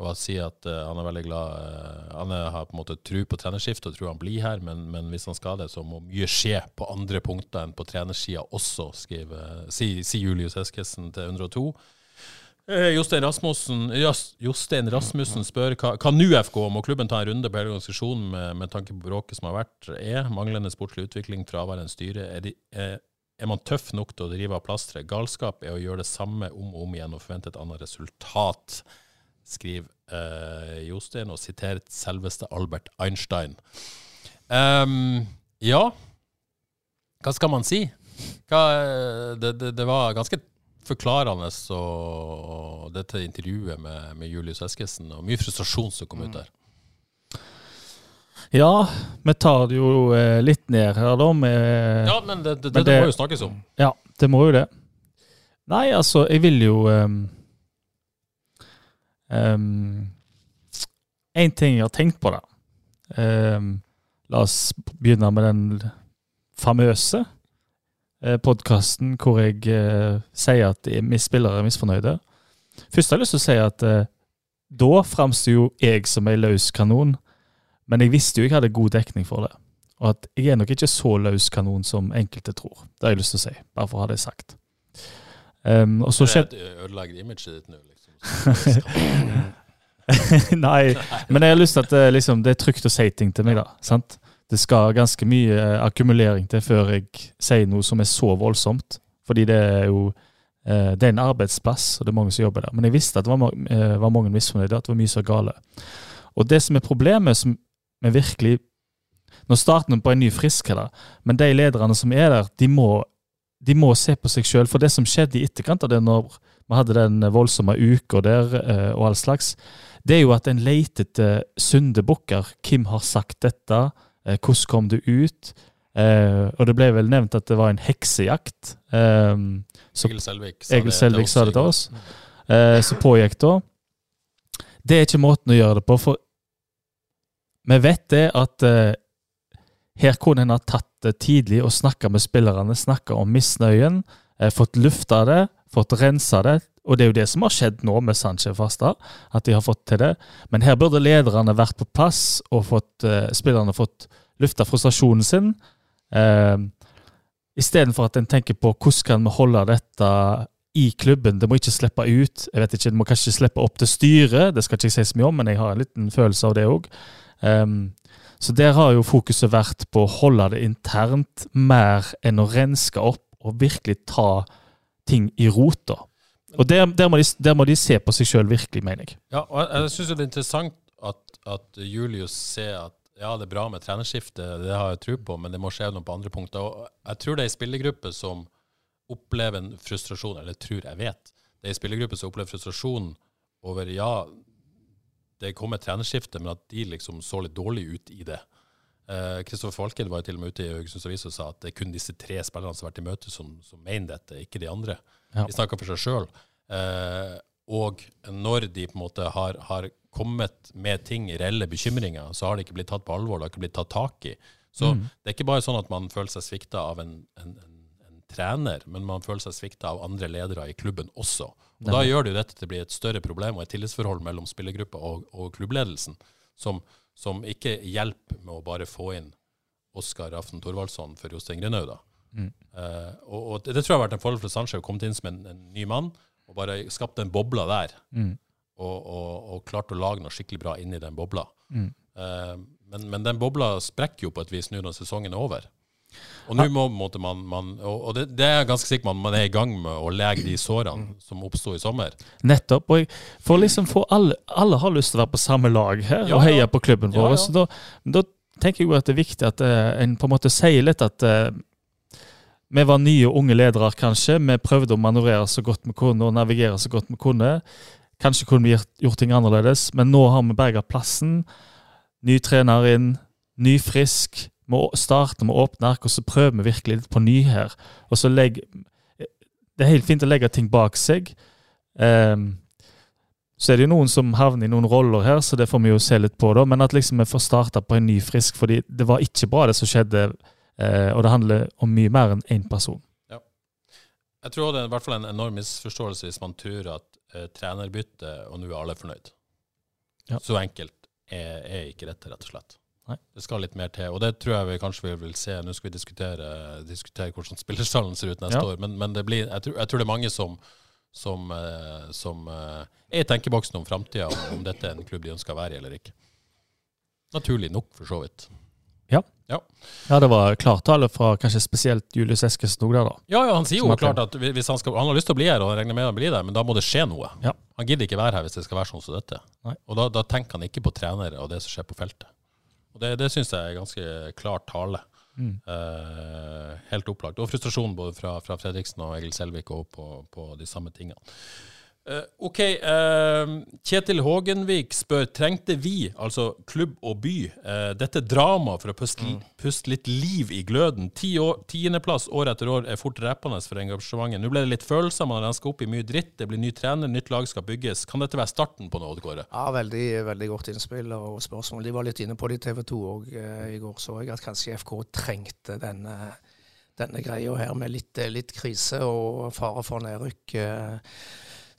Og han sier at han er veldig glad Han har på en måte tro på trenerskiftet og tror han blir her, men, men hvis han skal det, så må mye skje på andre punkter enn på trenersida også, skriver, sier sier Julius Eskesen til 102. Eh, Jostein Rasmussen, Jostein Rasmussen spør hva nå FK må klubben ta en runde på hele organisasjonen med, med tanke på bråket som har vært, er manglende sportslig utvikling, fraværende styre. Er, de, er, er man tøff nok til å drive av plasteret? Galskap er å gjøre det samme om og om igjen og forvente et annet resultat, skriver eh, Jostein, og siterer selveste Albert Einstein. Um, ja, hva skal man si? Hva, eh, det, det, det var ganske forklarende og dette intervjuet med, med Julius Eskesen, og mye frustrasjon som kom ut der. Ja, vi tar det jo eh, litt ned her, da. Med, Ja, men det, det, Men det, det- må jo snakkes om. Ja, det må jo det. Nei, altså, jeg vil jo um, En ting jeg har tenkt på, da. Um, la oss begynne med den famøse podkasten hvor jeg eh, sier at de- spillere er misfornøyde. Først har jeg lyst til å si at eh, da framsto jo jeg som ei løs kanon, men jeg visste jo jeg hadde god dekning for det. Og at jeg er nok ikke så løs kanon som enkelte tror. Det har jeg lyst til å si, bare for å ha det sagt. Um, og så skjedde Det ødelegger imaget ditt nå, liksom. Nei, men jeg har lyst til at det, liksom, det er trygt å si ting til meg, da. sant? Det skal ganske mye eh, akkumulering til før jeg sier noe som er så voldsomt. Fordi det er jo eh, det er en arbeidsplass, og det er mange som jobber der. Men jeg visste at det var, eh, var mange misfornøyde, at det var mye så gale. Og det som er problemet, som er virkelig Nå starter vi på en ny frisk her, men de lederne som er der, de må, de må se på seg sjøl. For det som skjedde i etterkant av det, når vi hadde den voldsomme uka der og all slags, det er jo at en leter etter syndebukker. Hvem har sagt dette? Eh, hvordan kom du ut? Eh, og det ble vel nevnt at det var en heksejakt. Så Egil Selvik sa Egil Selvik det, sa det til oss. eh, som pågikk da. Det er ikke måten å gjøre det på, for vi vet det at eh, her kunne en ha tatt det tidlig og snakka med spillerne, snakka om misnøyen, fått lufta det, fått rensa det. Og det er jo det som har skjedd nå med Sanchez Fasta, at de har fått til det. Men her burde lederne vært på plass, og fått, eh, spillerne fått lufta frustrasjonen sin. Eh, Istedenfor at en tenker på hvordan kan vi holde dette i klubben. Det må ikke slippe ut. Jeg vet ikke, Det må kanskje slippe opp til styret, det skal ikke jeg si så mye om, men jeg har en liten følelse av det òg. så der har jo fokuset vært på å holde det internt, mer enn å renske opp og virkelig ta ting i rota. Og der, der, må de, der må de se på seg sjøl virkelig, mener jeg. Ja, og jeg, jeg syns det er interessant at, at Julius ser at ja, det er bra med trenerskifte, det har jeg tro på, men det må skje noe på andre punkter. Og jeg tror det er ei spillergruppe som opplever en frustrasjon, eller tror jeg vet, det er ei spillergruppe som opplever frustrasjon over ja, det kom et trenerskifte, men at de liksom så litt dårlig ut i det. Kristoffer Falken var jo til og med ute i Haugesunds Avis og sa at det er kun disse tre spillerne som har vært i møte, som, som mener dette, ikke de andre. Ja. De snakker for seg sjøl. Eh, og når de på en måte har, har kommet med ting, reelle bekymringer, så har det ikke blitt tatt på alvor, det har ikke blitt tatt tak i. Så Mm. det er ikke bare sånn at man føler seg svikta av en, en, en, en trener, men man føler seg svikta av andre ledere i klubben også. Og Da gjør det jo dette til å bli et større problem og et tillitsforhold mellom spillergruppa og, og klubbledelsen, som, som ikke hjelper med å bare få inn Oskar Aften Thorvaldsson for Jostein Grinaud. da. Mm. Eh, og, og det, det tror jeg har vært en fordel for Sanchez, kommet inn som en, en ny mann og bare skapt en boble der. Mm. Og, og, og klart å lage noe skikkelig bra inni den bobla. Mm. Uh, men, men den bobla sprekker jo på et vis nå når sesongen er over. Og nå må man, man Og, det, det er jeg ganske sikker på, man, man er i gang med å lege de sårene som oppsto i sommer. Nettopp. Og for liksom for alle, alle har lyst til å være på samme lag her Ja, og heie ja. på klubben vår. ja. Så da, da tenker jeg jo at det er viktig at uh, en på en måte sier litt at eh, vi var nye unge ledere, kanskje. Vi prøvde å manøvrere så godt vi kunne og navigere så godt vi kunne. Kanskje kunne vi gjort, ting annerledes, men nå har vi berga plassen. Ny trener inn, ny frisk. Vi starter med åpne ark, og så prøver vi virkelig litt på ny her. Og så legg, Det er helt fint å legge ting bak seg. Um, så er det jo noen som havner i noen roller her, så det får vi jo se litt på. da, Men at liksom vi får starta på en ny frisk, fordi det var ikke bra det som skjedde. Eh, og det handler om mye mer enn én person. Jeg tror det er i hvert fall en enorm misforståelse hvis man tror at eh, trenerbytte, og nå er alle fornøyd. Ja. Så enkelt er, er ikke dette, rett og slett. Nei. Det skal litt mer til, og det tror jeg vi kanskje vi vil se. Nå skal vi diskutere, diskutere hvordan spillerstallen ser ut neste Ja. år, men, men det blir, jeg, tror, jeg tror det er mange som, som, eh, som eh, er i tenkeboksen om framtida, om, om dette er en klubb de ønsker å være i eller ikke. Naturlig nok, for så vidt. Ja. Ja. Ja, det var klartale fra kanskje spesielt Julius Eskesen òg der, da. Ja, ja, han sier jo klart at hvis han, skal, han har lyst til å bli her, og han regner med å bli der, men da må det skje noe. Ja. Han gidder ikke være her hvis det skal være sånn som dette. Nei. Og da, da tenker han ikke på trenere og det som skjer på feltet. Og Det, det syns jeg er ganske klar tale. Mm. Eh, helt opplagt. Og frustrasjon både fra, fra Fredriksen og Egil Selvik og på, på de samme tingene. Eh, OK. eh, Kjetil Hågenvik spør trengte vi, altså klubb og by, eh, dette dramaet for å puste, puste litt liv i gløden? Tiendeplass år etter år er fort rappende for engasjementet. Nå ble det litt følelser, man har renska opp i mye dritt. Det blir ny trener, nytt lag skal bygges. Kan dette være starten på noe, Odd Kåre? Ja, veldig, veldig godt innspill og spørsmål. De var litt inne på det i TV 2 òg i går, så jeg at kanskje FK trengte denne, denne greia her med litt, litt krise og fare for nedrykk. eh.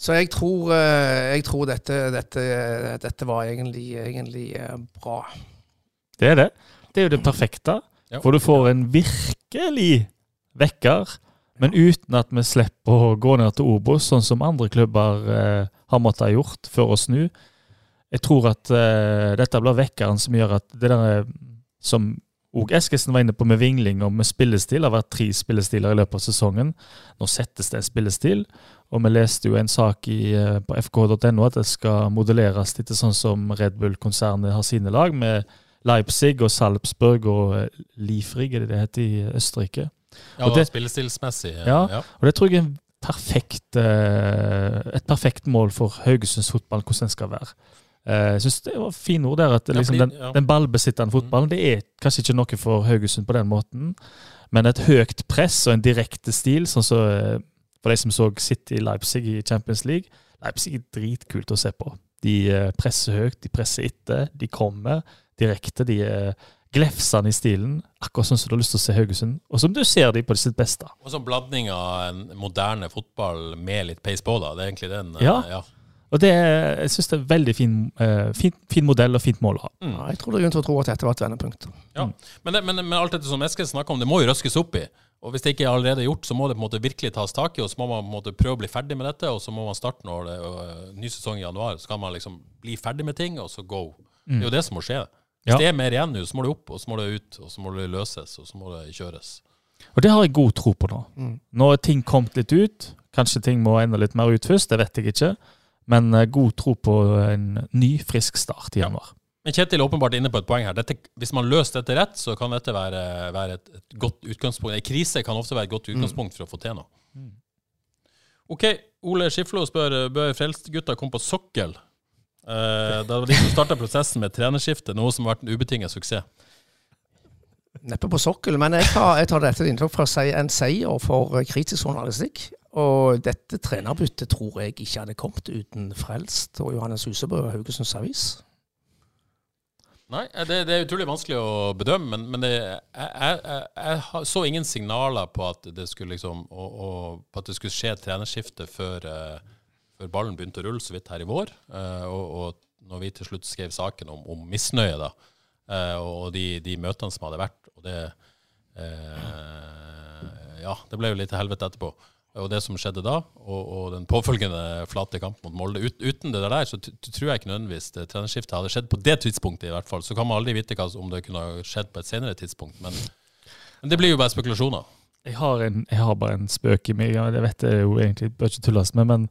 Så jeg tror, eh, jeg tror dette, dette, dette var egentlig, egentlig eh, bra. Det er det. Det er jo det perfekte. Ja. For du får en virkelig vekker, men uten at vi slipper å gå ned til Obos, sånn som andre klubber eh, har måttet ha gjort før å snu. Jeg tror at eh, dette blir vekkeren som gjør at det der som og Eskesen var inne på med vingling og med spillestil. Det har vært tre spillestiler i løpet av sesongen. Nå settes det en spillestil. Og vi leste jo en sak i, eh, på fk.no at det skal modelleres litt sånn som Red Bull-konsernet har sine lag, med Leipzig og Salzburg og eh, Liefrig, er det det heter i Østerrike. Ja, Og det- Spillestilsmessig. eh, Ja. ja. Og det tror jeg er en perfekt, et perfekt mål for Haugesunds fotball, hvordan den skal være. Eh, Jeg synes det var fine ord der, at liksom den, den ballbesittende fotballen det er kanskje ikke noe for Haugesund på den måten, men et høyt press og en direkte stil, sånn som så, for de som så City Leipzig i Champions League. Leipzig er dritkult å se på. De eh, presser høyt, de presser etter, de kommer direkte. De er glefsende i stilen, akkurat sånn som du har lyst til å se Haugesund. Og som du ser de på sitt beste. Og sånn blanding av en moderne fotball med litt peis på, da. Det er egentlig den. eh, Ja. ja. Og det, jeg syns det er en veldig fin, uh, fin, fin modell og fint mål å ha. Ja, jeg tror det er grunn til å tro at dette var et vendepunkt. Ja. Men, det, men, men alt dette som Eskil snakker om, det må jo røskes opp i. Og hvis det ikke er allerede gjort, så må det på en måte virkelig tas tak i, og så må man på en måte prøve å bli ferdig med dette, og så må man starte når det er ny sesong i januar. Så kan man liksom bli ferdig med ting, og så go. Det er jo det som må skje. Hvis Ja. det er mer igjen nå, så må det opp, og så må det ut, og så må det løses, og så må det kjøres. Og det har jeg god tro på nå. Nå er ting kommet litt ut. Kanskje ting må enda litt mer ut først, det vet jeg ikke. Men eh, god tro på en ny, frisk start i januar. Men Kjetil er åpenbart inne på et poeng her. Dette, hvis man løser dette rett, så kan dette være, være et, et godt utgangspunkt. En krise kan ofte være et godt utgangspunkt for å få til noe. OK, Ole Skiflo spør bør Frelst-gutta komme på sokkel. Eh, det var de som starta prosessen med trenerskifte, noe som har vært en ubetinget suksess. Neppe på sokkel, men jeg tar, jeg tar dette inntrykk si en seier for eh, kritisk journalistikk. Og dette trenerbyttet tror jeg ikke hadde kommet uten Frelst og Johannes Husebø og Haugesunds Avis. Nei, eh, det, det er utrolig vanskelig å bedømme, men, men det, jeg, jeg, jeg, så ingen signaler på at det skulle liksom og, og, på at det skulle skje trenerskifte før, uh, før ballen begynte å rulle så vidt her i vår. Uh, og, og når vi til slutt skrev saken om, om misnøye, da, uh, og de, de møtene som hadde vært, og det Ja, det ble jo litt helvete etterpå. Og det som skjedde da, og, og den påfølgende flate kamp mot Molde Ut, Uten det der, så tror jeg ikke nødvendigvis det trenerskiftet hadde skjedd på det tidspunktet, i hvert fall. Så kan man aldri vite hva, om det kunne skjedd på et senere tidspunkt. Men, men det blir jo bare spekulasjoner. Jeg har, en, jeg har bare en spøk i meg, ja, det vet jeg jo egentlig bør ikke tulles med, men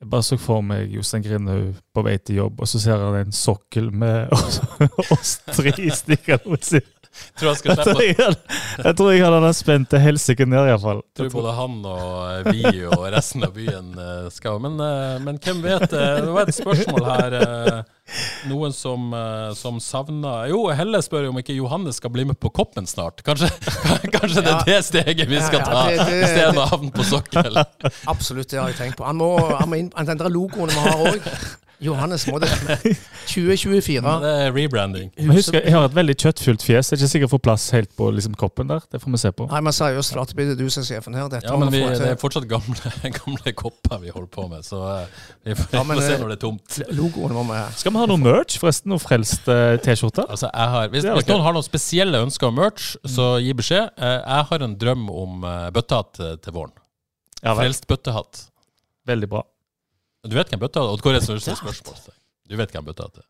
jeg bare så for meg Jostein Grindhaug på vei til jobb, og så ser han en sokkel med oss tre stikkende mot siden. Tror jeg skal Jeg tror slippe jeg hadde, jeg tror jeg hadde den spente helsike ned, iallfall. tror både han og eh, vi og resten av byen eh, skal Men, eh, men hvem vet? Det var et spørsmål her. Noen som, som savner Jo, Helle spør om ikke Johannes skal bli med på Koppen snart. Kanskje, kanskje det er det steget vi skal Ja, ta, ja, det- det- istedenfor å havne på sokkel. Absolutt, det har jeg tenkt på. Han må, han må inn, den der logoen vi har òg. Johannes må det 2024. Det er rebranding. Men husk, jeg har et veldig kjøttfullt fjes. Jeg er ikke sikker jeg får plass helt på liksom, koppen der. Det får vi se på. Nei, men seriøst, Flatebid, du som er sjefen her. Dette Ja, men vi, det er fortsatt gamle, gamle kopper vi holder på med, så eh, vi får, Ja, men, får se eh, når det er tomt. Logoen må vi Skal vi ha noe merch, forresten? Noe frelst eh, T-skjorte? Altså, hvis, hvis noen har noen spesielle ønsker om merch, så gi beskjed. Jeg har en drøm om bøttehatt eh, til våren. Ja. Frelst bøttehatt. Veldig bra. Du vet hvem bøtta er? Odd Kåre Snursen spørsmål. Du vet hvem bøtta er?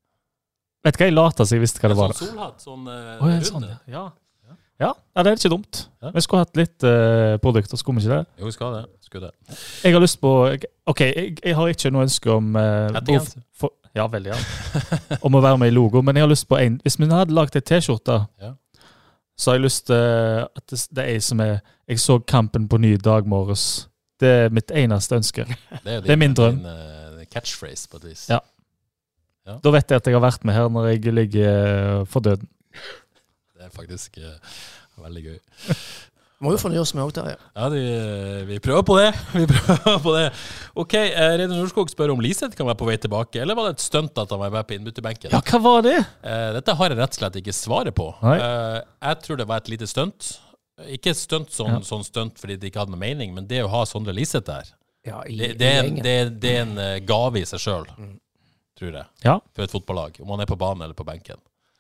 Vet du hva, jeg lata som jeg visste hva det var. Sånn solhatt, sånn uh, oh, ja, sånn, ja. Ja. ja. det er ikke dumt. Ja. Vi skulle hatt litt eh, produkter, skulle vi ikke det? Jo, vi skal det. Skulle det. Jeg har lyst på OK, jeg, jeg har ikke noe ønske om uh, for, Ja, veldig gjerne. Om å være med i logo, men jeg har lyst på en Hvis vi hadde lagd ei T-skjorte, Ja. så har jeg lyst til at det, det er ei som er Jeg så kampen på ny dag morges. Det er mitt eneste ønske. Det er, Det er min drøm. Din, uh, catchphrase, på et vis. Ja. Da vet jeg at jeg har vært med her når jeg ligger eh, for døden. Det er faktisk uh, veldig gøy. Må jo fornye oss med òg, Terje. Ja, de, vi prøver på det. Vi prøver på det. Ok, eh, Reidar Norskog spør om Liseth kan være på vei tilbake, eller var det et stunt at han var med på innbytterbenken? Ja, hva var det? Eh, dette har jeg rett og slett ikke svaret på. Nei. Eh, jeg tror det var et lite stunt. Ikke et stunt sånn, Ja. sånn stunt fordi det ikke hadde noe mening, men det å ha Sondre Liseth der, Ja, i, det, det, er en, det, det er en eh, gave i seg sjøl, tror jeg, Ja. for et fotballag. Om han er på banen eller på benken.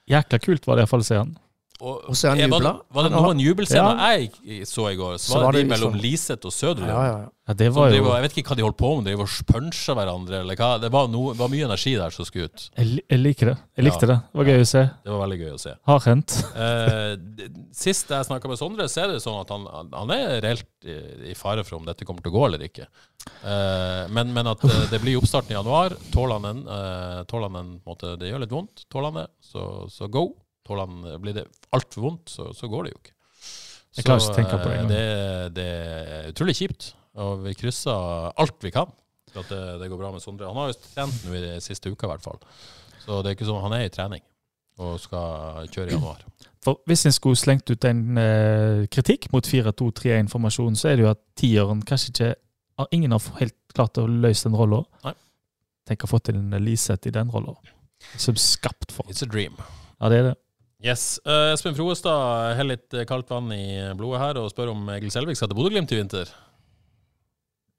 Jækla kult var det iallfall å se han. Og så er han var, jubla. var det noen jubelscener Ja. jeg så i går? Så Så var var det de mellom så... Liseth og Søderlund. Ja, ja, ja. Ja, det var jo og- jeg vet ikke hva de holdt på med, de var og punsja hverandre, eller hva. Det var, noe, var mye energi der som skulle ut. Jeg, jeg liker det. Jeg likte Ja. det. Det var gøy å se. Det var veldig gøy å se. Har hendt. Eh, sist jeg snakka med Sondre, så er det sånn at han, han er reelt i, i fare for om dette kommer til å gå eller ikke. Eh, men, men at eh, det blir oppstarten i januar. Tåler han den, eh, tåler han den en måte, Det gjør litt vondt. Tåler han det, så, så go. Tåler blir det altfor vondt, så, så går det jo ikke. Jeg klarer ikke å tenke på det eh, engang. det, det er utrolig kjipt. Og vi krysser alt vi kan for at det, det går bra med Sondre. Han har jo trent nå i de siste uka, i hvert fall. Så det er ikke sånn, han er i trening og skal kjøre i januar. For Hvis en skulle slengt ut en eh, kritikk mot 4-2-3-1-formasjonen, så er det jo at tieren kanskje ikke Ingen har helt klart å løse den rolla. Tenk å få til en Liseth i den rolla. Som skapt for. It's a dream. Ja, det er det. Yes. Uh, Espen Froestad heller litt eh, kaldt vann i blodet her og spør om Egil Selvik skal til Bodø-Glimt i vinter.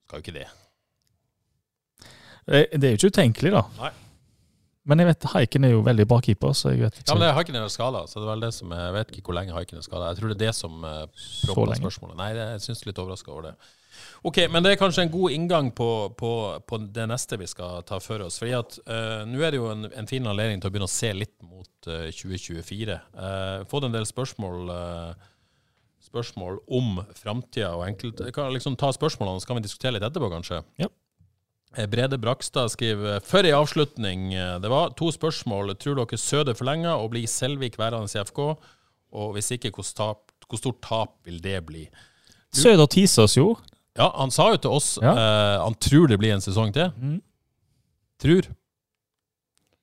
Skal jo ikke det. Det det er jo ikke utenkelig, da. Nei. Men jeg vet Haiken er jo veldig bra keeper, så jeg vet ikke. Ja, men det er Haiken er skala, så det er vel det som Jeg vet ikke hvor lenge Haiken er skala. Jeg tror det er det som uh, propper spørsmålet. Nei, det, jeg syns litt overraska over det. Ok, men det er kanskje en god inngang på, på, på det neste vi skal ta for oss. Fordi at uh, nå er det jo en, en fin anledning til å begynne å se litt mot uh, 2024. Uh, fått en del spørsmål eh, Spørsmål om framtida og enkelt Jeg kan liksom ta spørsmålene, så kan vi diskutere litt etterpå, kanskje. Ja. Eh, Brede Brakstad skriver før ei avslutning. Det var to spørsmål. Tror dere Søde forlenger og blir Selvik værende i FK? Og hvis ikke, hvor, stort tap vil det bli? Søde og oss jo. Ja, han sa jo til oss Ja. eh, han tror det blir en sesong til. Mm. Tror.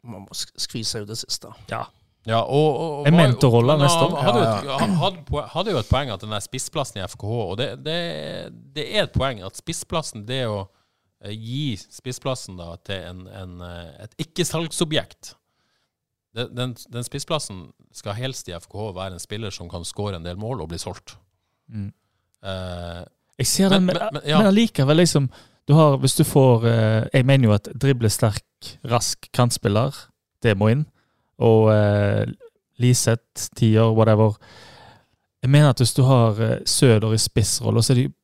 Man må skvise ut det siste. Ja. Ja, og, og, og En mentorrolle men neste han år. Hadde, jo et, han hadde, jo et poeng at den der spissplassen i FKH Og det, det, det er et poeng at spissplassen, det å eh, gi spissplassen da til en, en, eh, et ikke-salgsobjekt den, den, den spissplassen skal helst i FKH være en spiller som kan skåre en del mål og bli solgt. Mm. Eh, Jeg ser Men- den, men, men- ja. allikevel, liksom du har, Hvis du får eh, Jeg mener jo at driblesterk, rask kantspiller, det må inn. Og eh, Liseth, tier, whatever. Jeg mener at hvis du har eh, Søder i spissrolle, så er det jo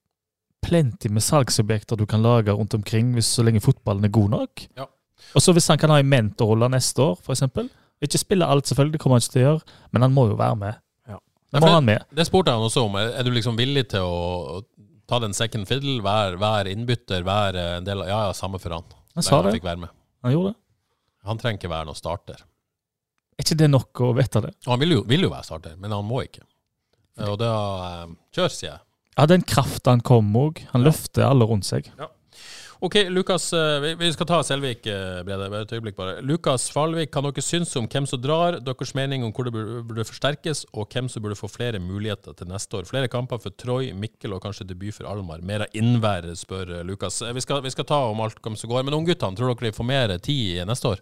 plenty med salgsobjekter du kan lage rundt omkring hvis, så lenge fotballen er god nok. Ja. Og så hvis han kan ha en mentorrolle neste år, f.eks. Ikke spille alt, selvfølgelig, det kommer han ikke til å gjøre, men han må jo være med. Ja. Han med. Det spurte jeg han også om. Er du liksom villig til å ta den second fiddle, vær være innbytter, vær en del av Ja, ja, samme for han. Han sa Han det. fikk være med. Han gjorde det. Han trenger ikke være noen starter. Er ikke det nok å vite det? Og Han vil jo, vil jo være starter, men han må ikke. Og da eh, Kjør, sier jeg. Ja, den krafta han kom òg. Han løfter alle rundt seg. OK, Lukas. eh, Vi, vi skal ta Selvik, eh, Brede. Et øyeblikk, bare. Lukas Falvik, kan dere synes om hvem som drar? Deres mening om hvor det burde, forsterkes, og hvem som burde få flere muligheter til neste år? Flere kamper for Troy, Mikkel og kanskje debut for Almar. Mer av innvær, spør eh, Lukas. Vi skal, vi skal ta om alt hvem som går. Men ungguttene, tror dere de får mer tid neste år?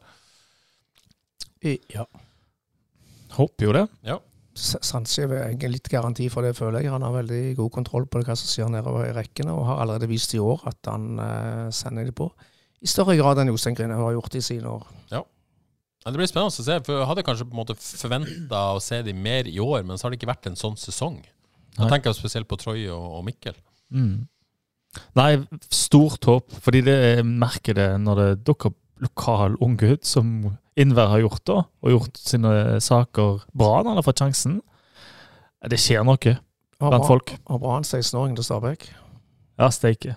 Ja. Håper jo det. Ja. Sandskjev er litt garanti for det, føler jeg. Han har veldig god kontroll på det, hva som skjer nedover i rekkene, og har allerede vist i år at han eh, sender det på. I større grad enn Jostein Grine har gjort i sine år. Ja, Det blir spennende å se. for Jeg hadde kanskje på en måte forventa å se dem mer i år, men så har det ikke vært en sånn sesong. Da tenker jeg spesielt på Troy og, og Mikkel. Mm. Nei, stort håp, fordi det jeg merker det når det dukker opp lokal unggutt som Innvær har gjort, da, og gjort sine saker bra når han har fått sjansen. Det skjer noe blant folk. Har bra en 16-åring til Stabæk. Ja, steike.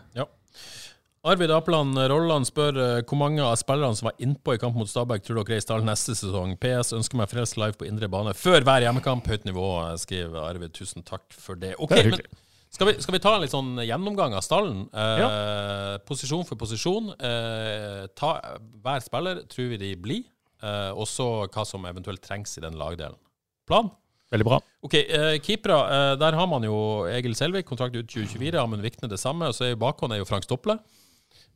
Arvid Apland Rolland spør eh, hvor mange av spillerne som var innpå i kamp mot Stabæk, tror dere er i stallen neste sesong. PS ønsker meg frelst live på indre bane før hver hjemmekamp. Høyt nivå, eh, skriver Arvid. Tusen takk for det. Okay, Det er men hyggelig. Skal vi, skal vi ta en litt sånn gjennomgang av stallen? Eh, Posisjon for posisjon. Eh, ta hver spiller, tror vi de blir. Eh, og så hva som eventuelt trengs i den lagdelen. Plan? Veldig bra. Ok, eh, keepere. Eh, der har man jo Egil Selvik, kontrakt ut 2024. Amund Vikne det samme. Og så er bakhånd er jo Frank Stople.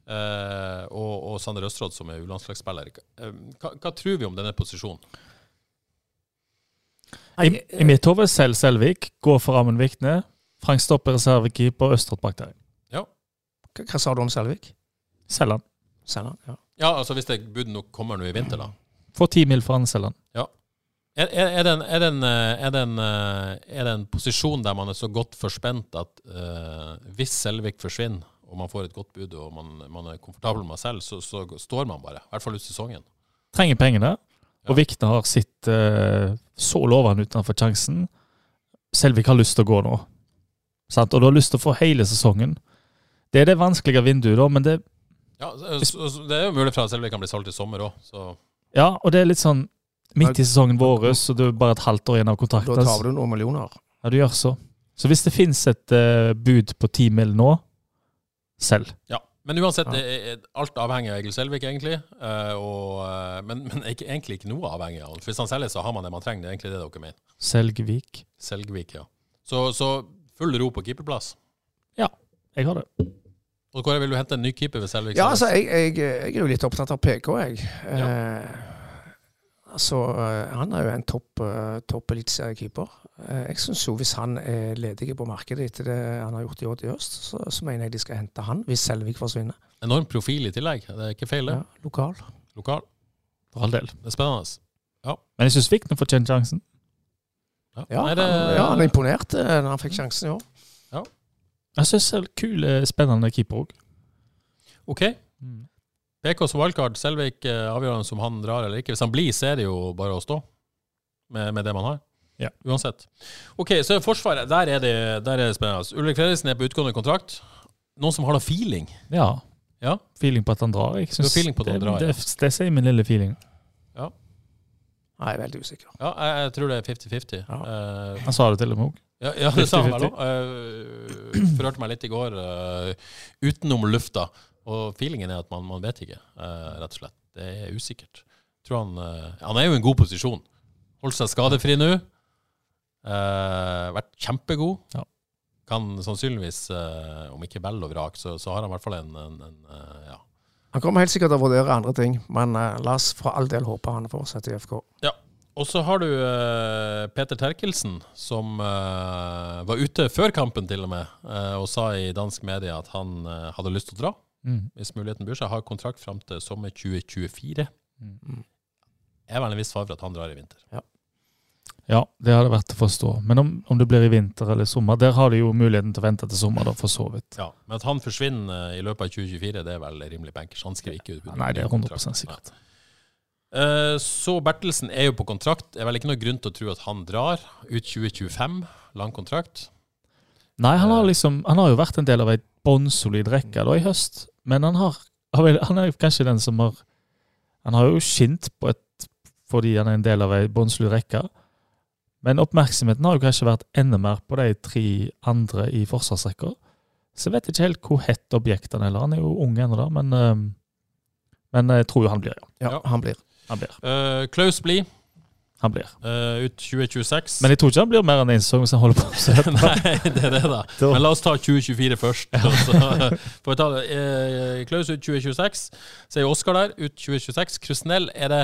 Eh, og, og Sander Østråd, som er U-landslagsspiller. Eh, hva, hva tror vi om denne posisjonen? I, i mitt hode selv Selvik, går for Amund Vikne. Frank Stoppe reservekeeper, Østrått bak der. Hva, hva sa du om Selvik? Selger han. Ja. Ja, altså hvis det bud nok kommer nå i vinter, da. Får ti mil for han, selger han. Er, er, er, det en, er, det en, eh, er, det en, eh, er det en posisjon der man er så godt forspent at uh, hvis Selvik forsvinner, og man får et godt bud og man, man er komfortabel med seg selv, så, så står man bare. I hvert fall ut sesongen. Trenger pengene. Ja. Og Vikne har sitt uh, så lovende ut han får sjansen. Selvik har lyst til å gå nå. Sant? Og du har lyst til å få hele sesongen. Det er det vanskelige vinduet, da, men det, Ja, det er jo mulig for at Selvik kan bli solgt i sommer òg, så ja, og det er litt sånn midt i sesongen vår, så det er bare et halvt år igjen av Da tar du noen millioner. Ja, du gjør så. Så hvis det finnes et uh, bud på ti mill. nå, selv. Ja. Men uansett, Ja. det er, alt avhenger av Egil Selvik, egentlig. Uh, og, uh, men men ikke, egentlig ikke noe avhengig av ham. Hvis han selger, så har man det man trenger. Det er egentlig det dere mener. Selgvik. Selgvik, ja. Så, så full ro på keeperplass. Ja, Jeg har det. Og Kåre, vil du hente en ny keeper ved Selvik? Ja, altså, jeg, jeg, jeg er jo litt opptatt av PK, jeg. Eh, altså, eh, han er jo en topp, eh, topp eliteseriekeeper. Eh, jeg syns jo hvis han er ledig på markedet etter det han har gjort i år i øst, så, så mener jeg de skal hente han, hvis Selvik forsvinner. Enorm profil i tillegg. Det er ikke feil, det. Ja, lokal. Lokal. For all del. Det er spennende. Men jeg syns Vikne fortjener sjansen. Ja, Ja, Nei, det, han, ja, han imponerte eh, når han fikk sjansen i år. Jeg syns det er kul, eh, spennende keeper òg. OK. PK som wildcard. Selvik eh, avgjørende om han drar eller ikke. Hvis han blir, så er det jo bare å stå med, med det man har. Ja. Uansett. OK, så er Forsvaret. Der er det, der er det spennende. Ulrik Fredriksen er på utgående kontrakt. Noen som har noe feeling? Ja. Ja. Feeling på at han drar. Jeg synes feeling på at han det, drar, ja. det, det sier min lille feeling. Jeg er veldig usikker. Ja, jeg, jeg tror det er 50-50. Ja. Uh, Han sa det til og med òg. Ja, ja det sa han vel òg. Uh, forhørte meg litt i går uh, utenom lufta. Og feelingen er at man, man vet ikke, uh, rett og slett. Det er usikkert. Tror han, eh, han er jo i en god posisjon. Holdt seg skadefri nå. Eh, vært kjempegod. Ja. Kan sannsynligvis, eh, om ikke bell og vrak, så, så har han i hvert fall en, en, en eh, ja. Han kommer helt sikkert til å vurdere andre ting, men uh, la oss for all del håpe han fortsetter i FK. Ja. Og så har du uh, Peter Terkelsen, som uh, var ute før kampen til og med, og sa i dansk media at han hadde lyst til å dra, Mm. hvis muligheten byr seg. Har kontrakt fram til sommer 2024. Mm. Er vel en viss for at han drar i vinter. Ja, det hadde vært å forstå. Men om, om det blir i vinter eller sommer, der har de jo muligheten til å vente til sommer, da, for så vidt. Ja, Men at han forsvinner eh, i løpet av 2024, det er vel rimelig bankers. Han skriver ikke ut. Nei, det er 100 sikkert. Uh, Så Bertelsen er jo på kontrakt. Det er vel ikke noe grunn til å tro at han drar ut 2025. Lang kontrakt. Nei, han har liksom Han har jo vært en del av ei bånnsolid rekke da i høst, men han har Han er kanskje den som har Han har jo skint på et fordi han er en del av ei bånnsolid rekke. Men oppmerksomheten har jo kanskje vært enda mer på de tre andre i forsvarsrekka. Så jeg vet ikke helt hvor hett objekt han er. Han er jo ung ennå, men eh, Men jeg tror jo han blir, ja. Ja, Ja. han blir. Han blir. Uh, Klaus Blie Han blir. Uh, ut 2026. Men jeg tror ikke han blir mer enn én sesong hvis han holder på sånn. Nei, det er det. Da- Men la oss ta 2024 først. Altså. For å ta det. Uh, Klaus ut 2026. Så er jo Oskar der, ut 2026. Krusnell, er det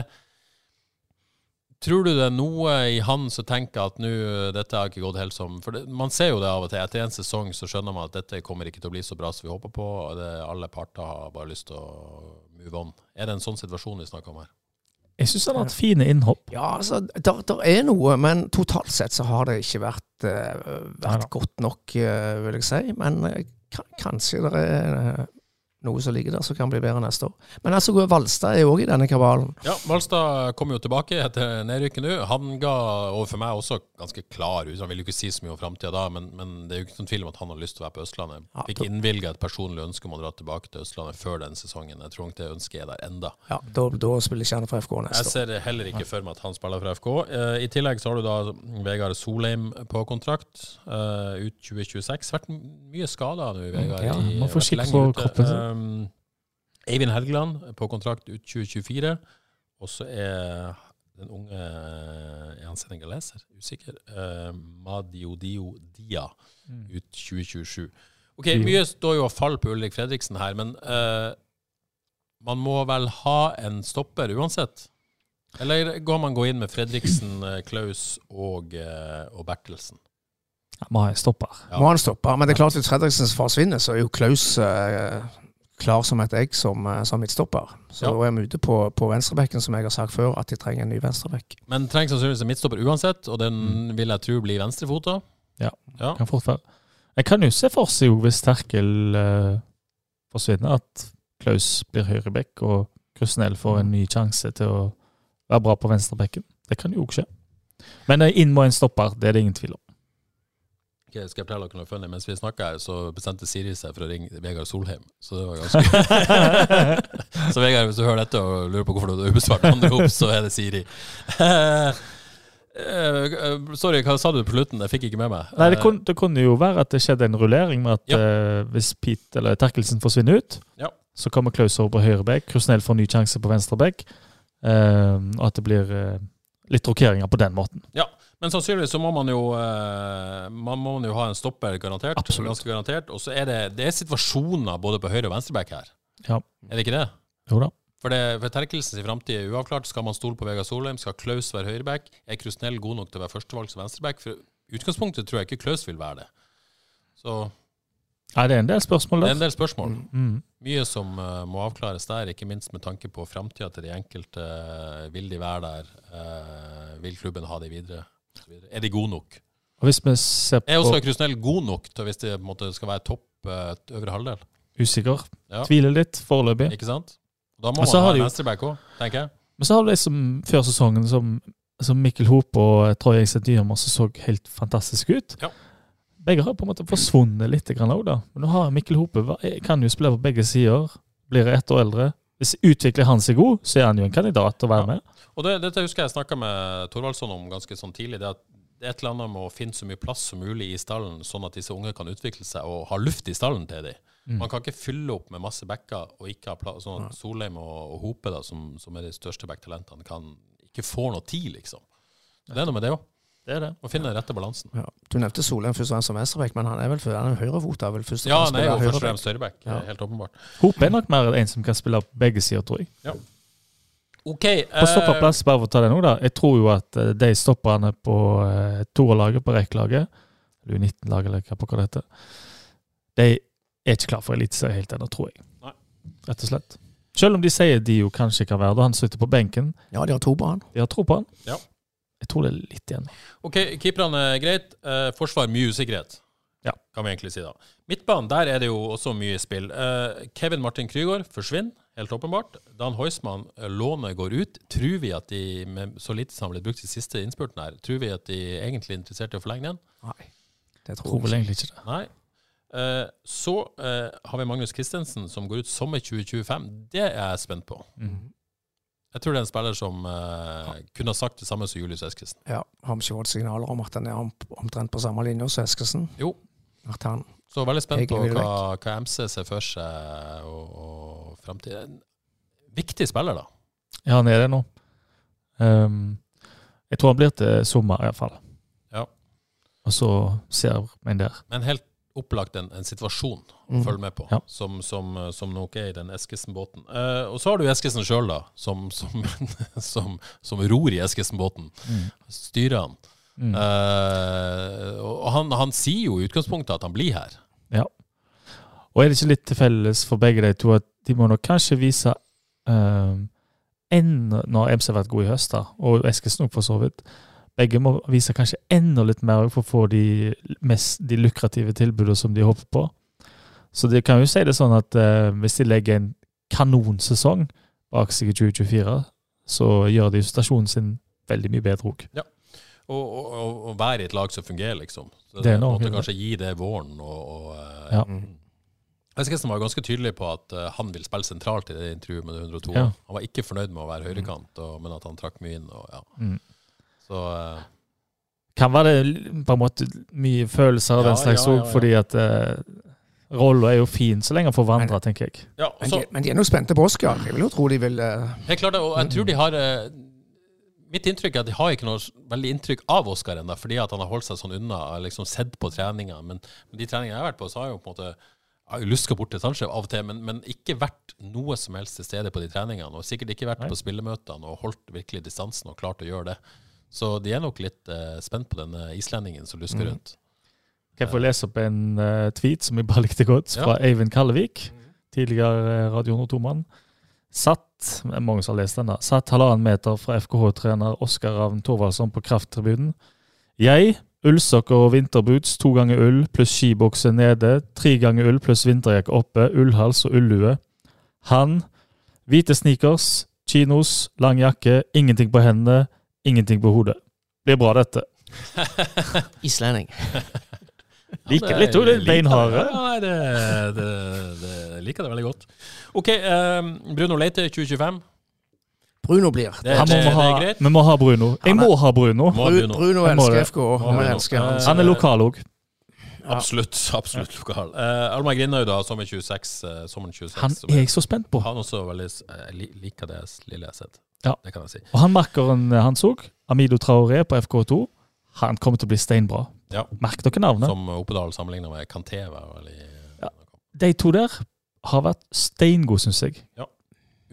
Tror du det er noe i han som tenker at nå, dette har ikke gått helt som For det, man ser jo det av og til. Etter en sesong så skjønner man at dette kommer ikke til å bli så bra som vi håper på. og Det, alle parter har bare lyst til å move on. Er det en sånn situasjon vi snakker om her? Jeg syns han har hatt fine innhopp. Ja, altså, der, der er noe, men totalt sett så har det ikke vært, uh, vært godt nok, uh, vil jeg si. Men uh, kanskje det er eh, noe som ligger der som kan bli bedre neste år. Men altså, Valstad er jo òg i denne kabalen. Ja, Valstad kom jo tilbake etter nedrykket nå. Han ga overfor meg også ganske klar ut. Han vil jo ikke si så mye om framtida da, men, men det er jo ikke noen tvil om at han har lyst til å være på Østlandet. Ja, Fikk da- innvilga et personlig ønske om å dra tilbake til Østlandet før den sesongen. Jeg tror ikke det ønsket er der enda. Ja, da, da spiller ikke han for FK neste år. Jeg ser heller ikke for meg at han spiller for FK. Eh, I tillegg så har du da Vegard Solheim på kontrakt eh, ut 2026. Vært mye skada nå, Vegard. Ja, man får få skikk på kroppen sin. Um, Eivind Helgeland på kontrakt ut 2024. Og så er den unge Er han senegaleser? Usikker. Uh, Madiodio Dia ut 2027. Ok, Mye står jo og faller på Ulrik Fredriksen her, men uh, man må vel ha en stopper uansett? Eller går man gå inn med Fredriksen, eh, Klaus og, uh, og Bertelsen? Ja, Må ha en stopper. Ja. Må ha en stopper, Men det er klart hvis far forsvinner, så er jo Klaus eh, klar som et egg som, eh, som midtstopper. Så Ja. er vi ute på, på venstrebekken, som jeg har sagt før, at de trenger en ny venstrebekk. Men trenger sannsynligvis en midtstopper uansett, og den vil jeg tro blir venstrefota. Ja. Ja. Kan fort være. Jeg kan jo se for seg jo hvis Terkel eh, forsvinner, at Klaus blir høyrebekk, og Krusnell får en ny sjanse til å være bra på venstrebekken. Det kan jo også skje. Men eh, inn må en stopper, det er det ingen tvil om. Ok, skal jeg fortelle dere noe funny? Mens vi snakka her, så bestemte Siri seg for å ringe Vegard Solheim. Så det var ganske Så Vegard, hvis du hører dette og lurer på hvorfor du har ubesvart anrop, så er det Siri. Eh, eh, sorry, hva sa du på slutten? Jeg fikk ikke med meg. Nei, det, kun, det kunne jo være at det skjedde en rullering med at Ja. uh, hvis Pete eller Terkelsen forsvinner ut, Ja. så kommer Klaus over på høyre bekk, Krusnell får ny sjanse på venstrebekk, eh, og at det blir eh, litt rokeringer på den måten. Ja, men sannsynligvis så må man jo eh, Man må jo ha en stopper, garantert. Absolutt. Ganske garantert. Og så er det, det er situasjoner både på høyre og venstreback her. Ja. Er det ikke det? Jo da. For, det, for Terkelsens framtid er uavklart. Skal man stole på Vegard Solheim? Skal Klaus være høyreback? Er Krusnell god nok til å være førstevalg som venstreback? For utgangspunktet tror jeg ikke Klaus vil være det. Så Nei, det er en del spørsmål der. det er en del spørsmål. Mm. Mye som uh, må avklares der, ikke minst med tanke på framtida til de enkelte. Eh, vil de være der? Uh, vil klubben ha de videre? Er de gode nok? Og hvis vi ser Er på Oskar Krusnell god nok til hvis det måte skal være topp eh, øvre halvdel? usikker, Ja. tviler litt foreløpig. Ikke sant? Da må man ha en venstreback òg, tenker jeg. Men så har du de som før sesongen, som, som Mikkel Hop og eh, Troy Engseth Dyrmer, som så helt fantastisk ut. Ja. Begge har på en måte forsvunnet litt òg, da. Men nå har Mikkel Hope kan jo spille på begge sider. Blir ett år eldre. Hvis utvikler han seg god, så er han jo en kandidat til å være Ja. med. Og det, Dette husker jeg snakka med Thorvaldsson om ganske sånn tidlig. det at det er et eller annet med å finne så mye plass som mulig i stallen, sånn at disse unge kan utvikle seg og ha luft i stallen til dem. Mm. Man kan ikke fylle opp med masse backer og ikke ha plass, sånn at Solheim og, og Hope, da, som, som er de største backtalentene, kan ikke få noe tid, liksom. Det er noe med det òg. Det er det. Å finne den rette balansen. Ja. Du nevnte Solheim først og fremst som venstreback, men han er vel han er høyrefota? vel først og Ja, han er jo først og fremst høyreback. Ja. Helt åpenbart. Hop er nok mer en som kan spille på begge sider, tror jeg. Ja. OK. På stopperplass, bare for å ta det nå, da. Jeg tror jo at eh, de stopperne på uh, toerlaget, på rekkelaget, eller U19-laget, eller hva pokker det heter, de er ikke klar for eliteserie helt ennå, tror jeg. Nei. Rett og slett. Selv om de sier de jo kanskje kan være det. Han sitter på benken. Ja, de har tro på han. De har tro på han. Ja. Jeg tror det er litt igjen. OK, keeperne er greit. Eh, forsvar mye usikkerhet. Ja. Kan vi egentlig si da. Midtbanen, der er det jo også mye spill. Eh, Kevin Martin Krygård forsvinner, helt åpenbart. Dan Heusmann, eh, lånet går ut. Tror vi at de, med så lite som har blitt brukt i siste innspurten her, tror vi at de egentlig er interessert i å forlenge den? Nei, det tror tror vel egentlig ikke det. Nei. Eh, så eh, har vi Magnus Christensen, som går ut sommer 2025. Det er jeg spent på. Mhm. Jeg tror det er en spiller som uh, kunne ha sagt det samme som Julius Eskesen. Ja, Har vi ikke fått signaler om at han er omtrent på samme linje som Eskesen? Jo. At han Så veldig spent på hva, hva MC ser for seg og, og framtiden. Viktig spiller, da. Ja, han er det nå. Um, jeg tror han blir til sommer, iallfall. Ja. Og så ser vi en der. Men helt opplagt en, en situasjon å Mm. følge med på, Ja. som, som, som nok er i den Eskesen-båten. Eh, og så har du Eskesen sjøl, da, som, som, som, som ror i Eskesen-båten. Styrer han. Mm. Eh, og han, han sier jo i utgangspunktet at han blir her. Ja. Og er det ikke litt til felles for begge de to at de må nok kanskje vise um, enn Når MC har vært god i høst, da, og Eskesen òg, for så vidt Begge må vise kanskje enda litt mer for å få de, mest, de lukrative tilbudene som de håper på. Så de kan jo si det sånn at eh, hvis de legger en kanonsesong bak seg i 2024, så gjør de stasjonen sin veldig mye bedre òg. Ja. og, og, og være i et lag som fungerer, liksom. Så Det er det, noe, måtte kanskje gi det våren. Og, og, eh, Ja. Eskesen var ganske tydelig på at eh, han vil spille sentralt i det intervjuet med 102. Ja. Han var ikke fornøyd med å være høyrekant, og, men at han trakk mye inn. Og, ja. Mm. Så uh, Kan være det på en måte mye følelser av Ja, den slags òg, ja, ja. fordi at uh, rolla er jo fin så lenge han får vandre, tenker jeg. ja, og Men de, men de er nå spente på Oscar. Jeg vil jo tro de vil uh, helt klart, og jeg tror de har Mitt inntrykk er at de har ikke noe veldig inntrykk av Oscar ennå, fordi at han har holdt seg sånn unna. Og liksom sett på treninger. Men, men de treningene jeg har vært på, så har jo på en måte jeg har luska bort til Sanchez av og til, men, men ikke vært noe som helst til stede på de treningene. Og sikkert ikke vært Nei. på spillemøtene og holdt virkelig distansen og klart å gjøre det. Så de er nok litt eh, spent på denne islendingen som lusker Mm. rundt. Kan jeg få lese opp en uh, tweet som jeg bare likte godt, fra Eivind Kallevik, tidligere uh, Radio Nord-2-mann. Satt mange som har lest den da, satt halvannen meter fra FKH-trener Oskar Ravn Thorvaldsson på krafttribunen. Jeg, ullsokker og vinterboots, to ganger ull pluss skibukse nede, tre ganger ull pluss vinterjakke oppe, ullhals og ullue. Han, hvite sneakers, chinos, lang jakke, ingenting på hendene, ingenting på hodet. Blir bra, dette. Islending. Liker det- litt liker beinharde. Ja, det, det, det liker det veldig godt. OK, um, Bruno Leite 2025. Bruno blir. Det, det, må det, vi ha, er greit. vi må ha Bruno. Jeg må ha Bruno. Må Bruno. Bruno elsker. FK, elsker han. Eh, Han er lokal òg. Absolutt. absolutt lokal. Uh, Almar Grindhaug, da, sommer 26. uh, sommeren 26 Han er jeg så spent på. Han også veldig uh, liker det lille jeg har sett. Ja. Det kan jeg si. Og han makkeren han så, Amido Traoré på FK2, han kommer til å bli steinbra. Ja. Merk dere navnet. Som Oppedal sammenligner med Kanté. var vel Ja. De to der har vært steingode, syns jeg. Ja.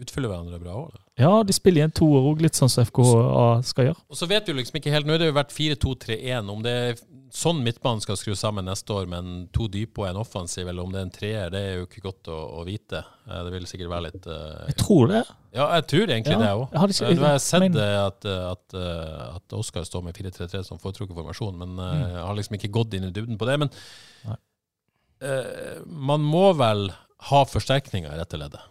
Utfyller hverandre bra òg. Ja, de spiller igjen to toer òg, litt sånn som FKA skal gjøre. Og så vet vi jo liksom ikke helt Nå har det jo vært 4-2-3-1. Om det er sånn midtbanen skal skru sammen neste år, med en to dype og en offensiv, eller om det er en treer, det er jo ikke godt å, å vite. Eh, Det vil sikkert være litt uh, Jeg tror det. Ja, jeg tror egentlig Ja, det òg. jeg hadde ikke- Nå har sett men- eh, at, eh, at, eh, at Oskar står med 4-3-3 som foretrukket formasjon, men mm. jeg har liksom ikke gått inn i dybden på det. Men uh, eh, man må vel ha forsterkninger i dette leddet.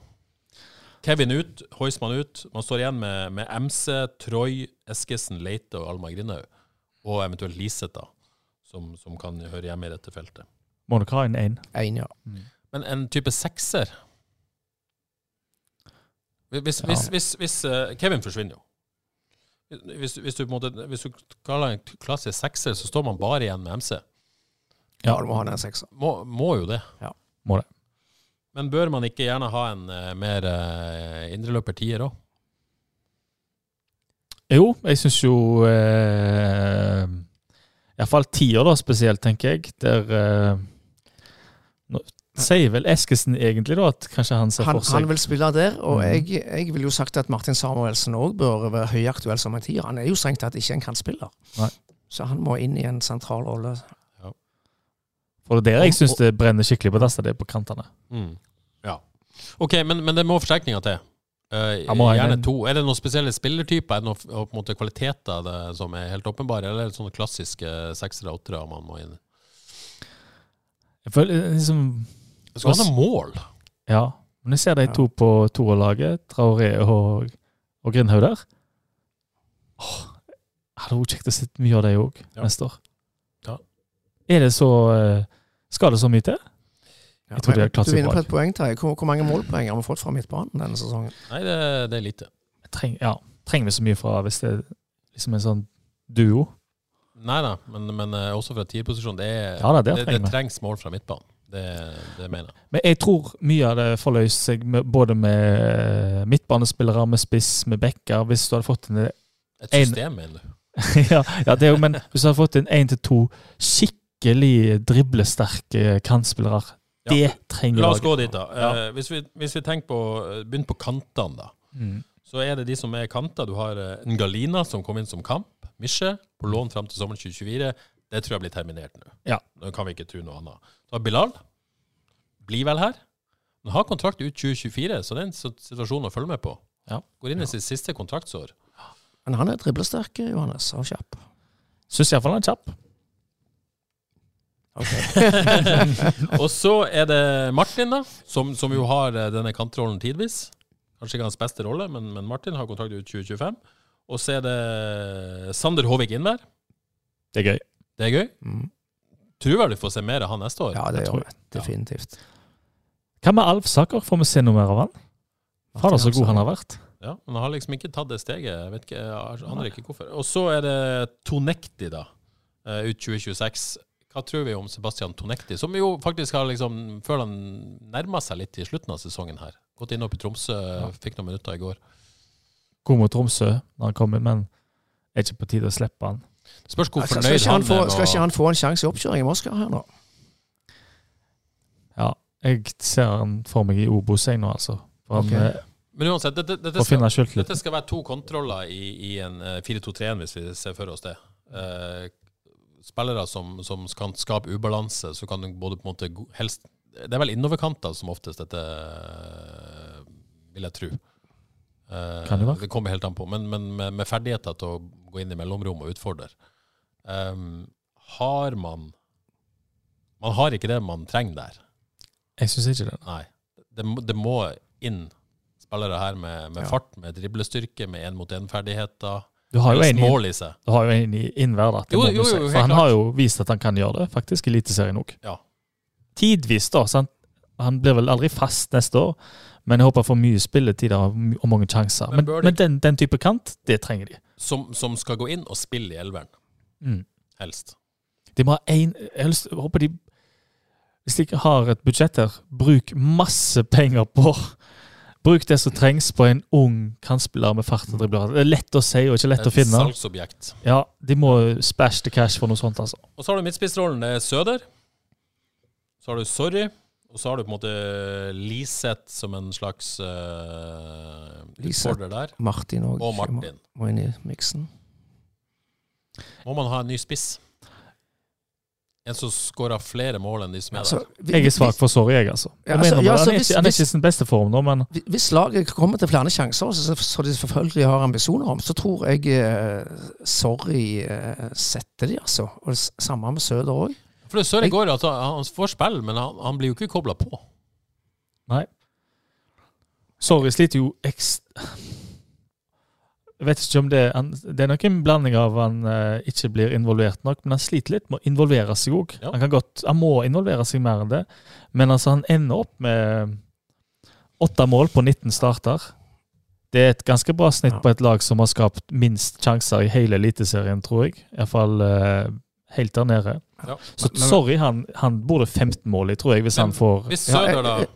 Kevin ut, Heusmann ut. Man står igjen med, med MC, Troy, Eskesen, Leite og Alma Grindhaug. Og eventuelt Liseth, da, som, som kan høre hjemme i dette feltet. Må nok ha en én. En, ja. Men en type sekser Hvis, Ja. hvis, hvis, hvis eh, Kevin forsvinner jo. Hvis, hvis, du, måte, hvis du kaller en klassisk sekser, så står man bare igjen med MC. ja, du må ha den sekser. Må, må jo det. Ja. Må det. Men bør man ikke gjerne ha en uh, mer uh, indreløper tier òg? Jo, jeg syns jo eh, Iallfall tier, da, spesielt, tenker jeg. Der eh, sier vel Eskesen egentlig da at kanskje han ser Han, for seg han vil spille der, og mm. jeg, jeg vil jo sagt at Martin Samuelsen òg bør være høyaktuell som en tier. Han er jo strengt tatt ikke en kantspiller. Nei. Så han må inn i en sentral rolle. For det er der jeg syns det brenner skikkelig på dass, det er på kantene. Mm. Ja. OK, men, men det må forsterkninger til. Eh, en- gjerne to. Er det noen spesielle spillertyper? Er det noen på en måte, kvaliteter det, som er helt åpenbare, eller er det sånne klassiske seksere og åttere man må inn? Jeg føler liksom Det skal være noen mål. Ja. Men jeg ser de to på toerlaget, Traoré og, og Grindhaug der. Åh, jeg hadde vært kjekt å se mye av det òg Ja. neste år. Ja. Er det så eh, Skal det så mye til? Ja, Jeg tror de men har klart du seg bra. Du vinner på et poeng, Terje. Hvor, hvor mange målpoeng har vi fått fra midtbanen denne sesongen? Nei, det, det er lite. Treng, ja, trenger vi så mye fra hvis det er liksom en sånn duo? Nei da, men, men eh, også fra tierposisjon. Det, er- Ja det det, det trengs mål fra midtbanen. Det, det mener jeg. Men jeg tror mye av det forløser seg med, både med eh, midtbanespillere, med spiss, med backer. Hvis du hadde fått en Et system, mener du? ja, ja, det er jo, men hvis du hadde fått en én til to skikkelig driblesterke kantspillere, Ja. det trenger La oss laget. gå dit, da. Ja. Eh, hvis, vi, hvis vi tenker på eh, Begynn på kantene, da. Mm. Så er det de som er kanter. Du har Ngalina, som kom inn som kamp. Misje, på lån fram til sommeren 2024. Det tror jeg blir terminert nå. Ja. Nå kan vi ikke tro noe annet. Så Bilal. Blir vel her. Han har kontrakt ut 2024, så det er en situasjon å følge med på. Ja. Går inn i sitt siste kontraktsår. Men han er driblesterk, Johannes, og kjapp. Syns iallfall han er kjapp. Og så er det Martin, da, som, som jo har eh, denne kantrollen tidvis. Kanskje ikke hans beste rolle, men, men Martin har kontrakt ut 2025. Og så er det Sander Håvik Innvær. Det er gøy. Det er gøy. Mm. Tror vel du får se mer av han neste år. Ja, det Jeg gjør vi. Definitivt. Hva med Alf Saker? Får vi se noe mer av han? Fader, så god han har vært. Ja, men han har liksom ikke tatt det steget. Jeg vet ikke, jeg aner ikke hvorfor. Og så er det Tonekti, da. eh, Ut 2026. Hva tror vi om Sebastian Tonekti, som jo faktisk har liksom, føler han nærma seg litt i slutten av sesongen her. Gått inn opp i Tromsø, fikk noen minutter i går. God mot Tromsø når han kommer, men er ikke på tide å slippe han. Spørs hvor Skal, skal, fornøyd han han få, er med skal ikke han få en sjanse i oppkjøring i Moskva her nå? Ja, jeg ser han for meg i Obos nå, altså. For han eh, Men uansett, dette, dette, skal, dette skal være to kontroller i, i en eh, 4-2-3-1, hvis vi ser for oss det. Eh, spillere som, som kan skape ubalanse, så kan du både på en måte helst Det er vel innoverkanter som oftest dette eh, vil jeg tro. Eh, Kan det være. Det kommer helt an på. Men, men med, med ferdigheter til å gå inn i mellomrom og utfordre. Um, har man Man har ikke det man trenger der. Jeg syns ikke det. Nei. Det, det må inn spillere her med, med Ja. fart, med driblestyrke, med én-mot-én-ferdigheter. Du har jo en du har jo en i hver dag, Jo, jo, jo, For han klart. har jo vist at han kan gjøre det, faktisk, i Eliteserien òg. Ja. Tidvis, da. Sant? Han blir vel aldri fast neste år, men jeg håper han får mye spilletid og mange sjanser. Men Men, men, den, den type kant, det trenger de. Som, som skal gå inn og spille i elveren, Mm. helst. De må ha én jeg håper de Hvis de ikke har et budsjett her, bruk masse penger på Bruk det som trengs på en ung kantspiller med fart og dribler. Det er lett å si og ikke lett å finne. Et salgsobjekt. Ja, De må spæsje the cash for noe sånt, altså. Og så har du midtspissrollen, det er Søder. Så har du Sorry. Og så har du på en måte Liseth som en slags uh, utfordrer der. Martin òg. Og Martin. Må inn i miksen. Må man ha en ny spiss? En som skårer flere mål enn de som er Altså, der. vi- Jeg er svak for sorry, jeg, altså. Ja, Jeg altså, mener, ja, altså, han, er hvis- ikke, han er ikke i sin beste form nå, men Hvis- Hvis laget kommer til flere sjanser, så, så de selvfølgelig har ambisjoner om, så tror jeg uh, Sorry uh, setter de, altså. Og det samme med Søder òg. For det Søder Jeg- går at han får spill, men han, han blir jo ikke kobla på. Nei. Sorry sliter jo ekst... Jeg vet ikke om det han, Det er nok en blanding av han eh, ikke blir involvert nok, men han sliter litt med å involvere seg òg. Ja. Han, han må involvere seg mer enn det, men altså han ender opp med åtte mål på 19 starter. Det er et ganske bra snitt Ja. på et lag som har skapt minst sjanser i hele Eliteserien, tror jeg. Iallfall uh, helt der nede. Ja. Så Men- sorry, han, han burde 15 mål i, tror jeg, hvis Men han får Hvis Søder, da jeg-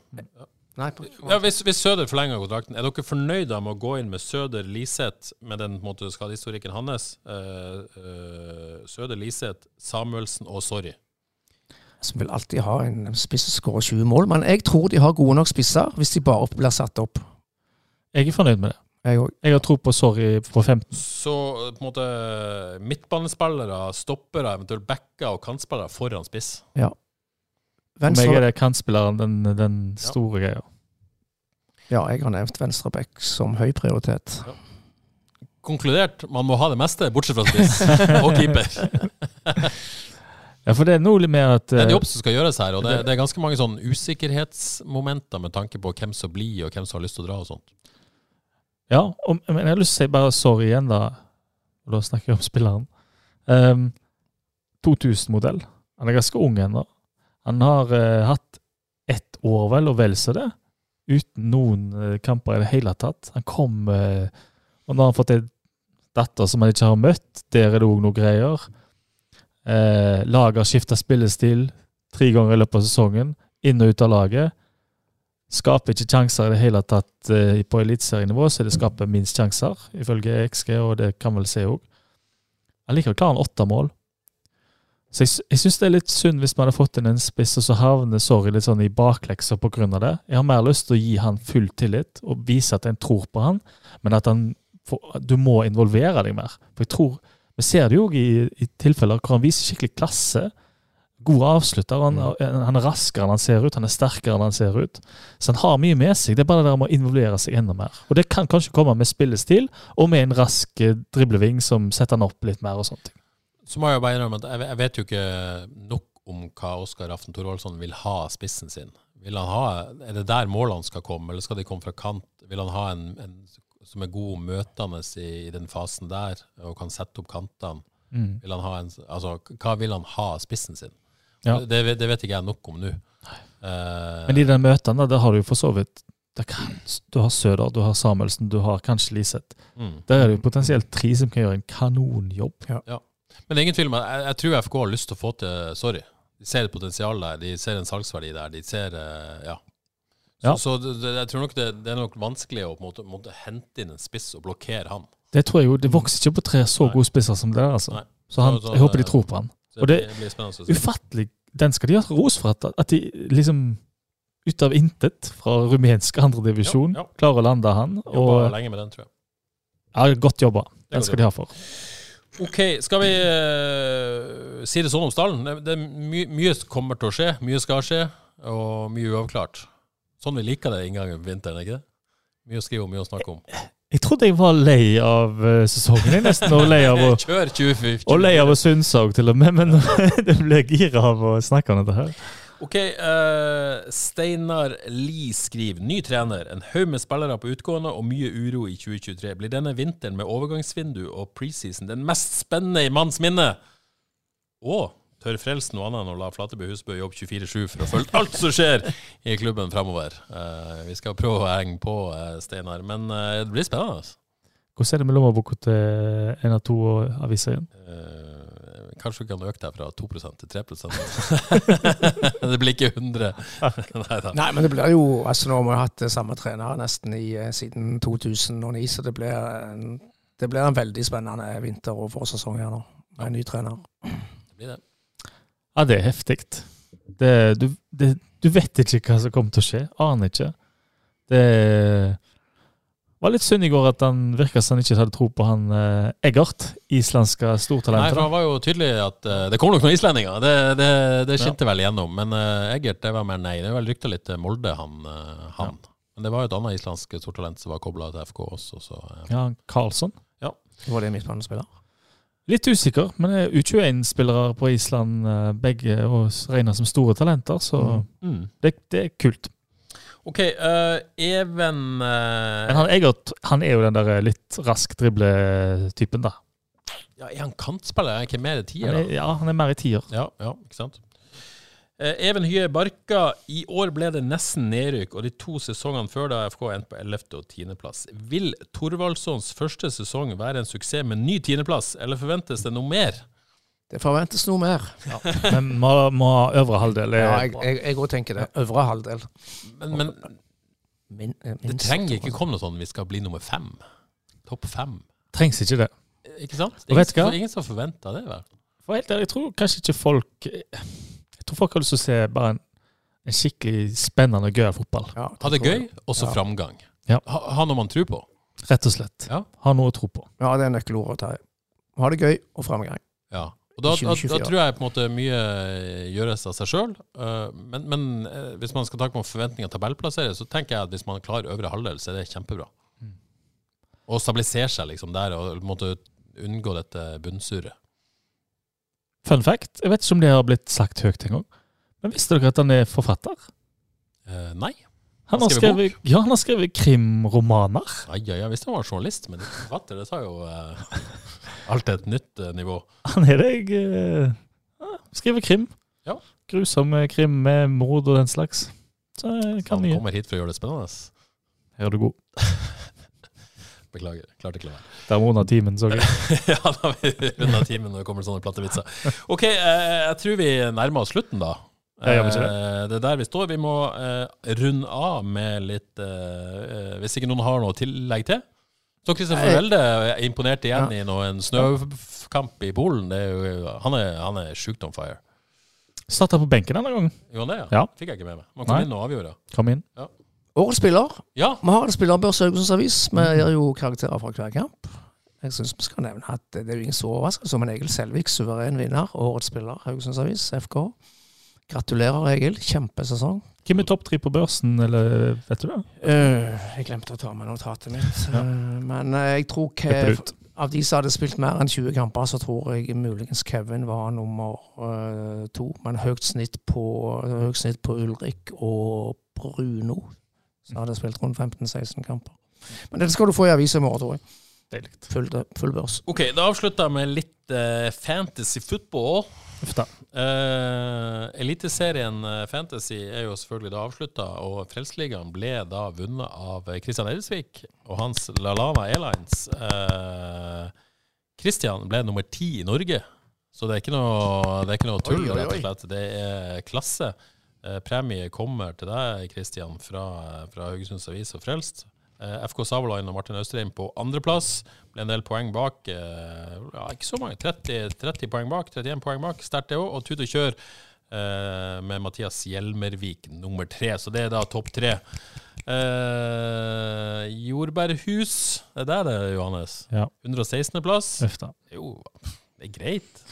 Nei, ja, hvis, hvis Søder forlenger kontrakten, er dere fornøyde med å gå inn med Søder Liseth med den måte, skadehistorikken hans? Uh, uh, Søder Liseth, Samuelsen og Sorry. som vil alltid ha en spiss som skårer 20 mål. Men jeg tror de har gode nok spisser hvis de bare blir satt opp. Jeg er fornøyd med det. Jeg òg. Jeg har tro på Sorry på 15. Så på en måte midtbanespillere, stoppere, eventuelt backer og kantspillere foran spiss. Ja. For meg er det kantspilleren den, den store greia. Ja, jeg har nevnt venstreback som høy prioritet. Konkludert, man må ha det meste, bortsett fra spiss og keeper. Ja, for det er noe mer at Det er en eh, jobb som skal gjøres her, og det, det er ganske mange sånn usikkerhetsmomenter med tanke på hvem som blir, og hvem som har lyst til å dra og sånt. Ja, og, men jeg har lyst til å si bare sorry igjen, da. Da snakker jeg om spilleren. Um, 2000-modell. Han er ganske ung ennå. Han har uh, hatt ett år, vel, og vel så det, uten noen uh, kamper i det hele tatt. Han kom uh, Og nå har han fått ei datter som han ikke har møtt. Der er det òg noe greier. Laget har skifta spillestil tre ganger i løpet av sesongen. Inn og ut av laget. Skaper ikke sjanser i det hele tatt eh, på eliteserienivå, så det skaper minst sjanser, ifølge XG, og det kan vel se òg. Allikevel klarer han åtte mål. Så jeg, jeg syns det er litt synd hvis man hadde fått inn en spiss, og så havner Sorry litt sånn i baklekser av det. Jeg har mer lyst til å gi han full tillit og vise at en tror på han, men at han får, du må involvere deg mer. For jeg tror Vi ser det jo i, i tilfeller hvor han viser skikkelig klasse. God avslutter. Han, han er raskere enn han ser ut, han er sterkere enn han ser ut. Så han har mye med seg. Det er bare det der med å involvere seg enda mer. Og det kan kanskje komme med spillestil, og med en rask eh, dribleving som setter han opp litt mer og sånne ting. Så må jeg jo bare innrømme at jeg, jeg vet jo ikke nok om hva Oskar Aften Thorvaldsson vil ha av spissen sin. Vil han ha, er det der målene skal komme, eller skal de komme fra kant? Vil han ha en, en som er god møtende i, i den fasen der, og kan sette opp kantene? Mm. Vil han ha en, altså, hva vil han ha av spissen sin? Ja. Det, vet- det vet ikke jeg nok om nå. Uh, Men i den møtene, der har du jo for så vidt kan, Du har Søder, du har Samuelsen, du har kanskje Liseth. mm. Der er det jo potensielt tre som kan gjøre en kanonjobb. Men det er ingen tvil om at jeg, jeg tror FK har lyst til å få til Sorry. De ser et potensial der, de ser en salgsverdi der. De ser eh, Ja. Så, Ja. så det, det, jeg tror nok det, det er nok vanskelig å på en måte, måtte hente inn en spiss og blokkere han. Det tror jeg jo, Det vokser ikke på tre så Nei. gode spisser som det der. altså. Nei. Så han, Så- så jeg håper de tror på han. Og det, blir. Ufattelig. Den skal de ha ros for. At, at de liksom ut av intet fra rumensk andredivisjon Ja, ja. klarer å lande han. Jobba Og lenge med den, tror jeg. ja, Godt jobba. Den skal de ha for. Ok, skal vi uh, si det sånn om stallen? Det, det my, mye kommer til å skje, mye skal skje, og mye uavklart. Sånn vi liker det inngangen på vinteren, ikke det? Mye å skrive om, mye å snakke om. Jeg trodde jeg var lei av eh, sesongen, jeg nesten, og lei av å Kjør 2024. og lei av å synse òg, til og med. Men det ble gira av å snakke om dette her. Ok, uh, Steinar Lie skriver Ny trener, en haug med spillere på utgående og mye uro i 2023. Blir denne vinteren med overgangsvindu og preseason den mest spennende i manns minne? Og tør frelse noe annet enn å la Flateby Husbø jobbe 24-7 for å følge alt som skjer i klubben fremover. Uh, vi skal prøve å henge på, uh, Steinar, men uh, det blir spennende. altså. Hvordan er det med lommeboka til en av to aviser igjen? Eh, kanskje vi kan øke det fra 2% til 3% Det blir ikke 100. Nei. Nei, men det blir jo altså Nå har vi hatt eh, samme trenere nesten i, eh, siden 2009, så det blir, en, det blir en veldig spennende vinter- og forsesong her nå, med en ny trener. Det blir det. Ja, det er heftig. Det, du, det, du vet ikke hva som kommer til å skje. Aner ikke. Det var litt synd i går at han virka som han ikke hadde tro på han eh, Eggert, islandske Nei, for han var jo tydelig at uh, det kom nok noen islendinger. Det, det, det skinte vel igjennom. Men uh, Eggert, det var mer nei. Det er vel rykta litt til Molde, han. Uh, han. Men det var jo et annet islandsk stortalent som var kobla til FK også, så eh, Ja, Karlsson. Var det midtbanespiller? Litt usikker, men det er U21-spillere på Island, eh, begge og regner som store talenter, så mm. det, det er kult. OK, uh, Even uh, Men han Egert, han er jo den der litt rask dribletypen, da. ja, Er han kantspiller? Er han ikke mer i tier, er, da? ja, han er mer i tier. Ja, ja, ikke sant? Eh, Even Hye Barka, i år ble det nesten nedrykk, og de to sesongene før da FK endte på 11. og 10. plass. Vil Thorvaldssons første sesong være en suksess med ny 10. plass, eller forventes det noe mer? Det forventes noe mer. Men må, må ha øvre halvdel. er Ja, jeg òg tenker det. Øvre halvdel. Men, men Min, min, det trenger ikke komme noe sånn vi skal bli nummer fem. Topp fem. Trengs ikke det. Ikke sant? Det er ingen, ingen som forventer det, vel? For helt ærlig, jeg tror kanskje ikke folk Jeg tror folk har lyst til å se bare en, en skikkelig spennende og gøy fotball. Ja, Ha det gøy, og så Ja. framgang. Ja. Ha, ha noe man tror på. Rett og slett. Ja. Ha noe å tro på. Ja, det er nøkkelordet, Terje. Ha det gøy og framgang. Ja. Og da, da, da tror jeg på en måte mye gjøres av seg sjøl. men men eh, hvis man skal ta på forventninger til tabellplassere, så tenker jeg at hvis man klarer øvre halvdel, så er det kjempebra. Mm. Og stabilisere seg liksom der, og på en måte unngå dette bunnsurret. Fun fact, jeg vet ikke om det har blitt sagt høyt engang, men visste dere at han er forfatter? Eh, nei. Han har skrev skrevet, ja, han har skrevet krimromaner. Ai, ja, jeg visste han var journalist, men forfatter, det tar jo eh, alltid et nytt eh, nivå. Han er det jeg eh, Skriver krim. Ja. Grusom eh, krim med mord og den slags. Så jeg kan Han kommer hit for å gjøre det spennende. Her er du god. Beklager. Klarte ikke å la være. Der må under timen, så jeg. ja, da har vi runda timen når det kommer sånne platte vitser. OK, eh, jeg tror vi nærmer oss slutten, da. Ja, Eh, det er der vi står. Vi må eh, runde av med litt Hvis ikke noen har noe tillegg til? Så Kristoffer Forvelde Welde er igjen Ja. i noen en snøkamp i Polen. Det er jo, han er, han er sjukt on fire. Starta på benken denne gangen. Jo, det, ja? Ja. Fikk jeg ikke med meg. Man kom Nei. inn og avgjorde. Kom inn. Årets spiller. Ja. Vi har en spillerbørs i Haugesunds Avis. Vi gir jo karakterer fra hver kamp. Jeg syns vi skal nevne at det er jo ingen så overraskelse en Egil Selvik, suveren vinner. Årets spiller, Haugesunds Avis, FK. Gratulerer, Egil. Kjempesesong. Hvem er topp tre på børsen, eller vet du det? Uh, jeg glemte å ta med notatet mitt. Ja. Eh, men uh, jeg tror Kev. Av de som hadde spilt mer enn 20 kamper, så tror jeg muligens Kevin var nummer to. Men høyt snitt på, høyt snitt på Ulrik og Bruno, som hadde spilt rundt 15-16 kamper. Men dette skal du få i avisa i morgen, tror jeg. Deilig. Full, full børs. Ok, da avslutter jeg med litt uh, fantasy football. Uff da. Uh, Eliteserien eh, Fantasy er jo selvfølgelig da avslutta, og Frelsesligaen ble da vunnet av Christian Edelsvik og hans Lalana Airlines. Kristian Christian ble nummer ti i Norge, så det er ikke noe, det er ikke noe tull, Oi, oi, oi. rett og slett. Det er klasse. Eh, premie kommer til deg, Kristian, fra, fra Haugesunds Avis og Frelst. Eh, FK Savolain og Martin Austrheim på andreplass. Ble en del poeng bak. eh, Ja, ikke så mange. 30, 30 poeng bak, 31 poeng bak. Sterkt det òg. Og tut og kjør eh, med Mathias Hjelmervik nummer tre. Så det er da topp tre. Eh, jordbærhus, det er der det Johannes. Ja. 116. plass. Uff da. Jo, det er greit.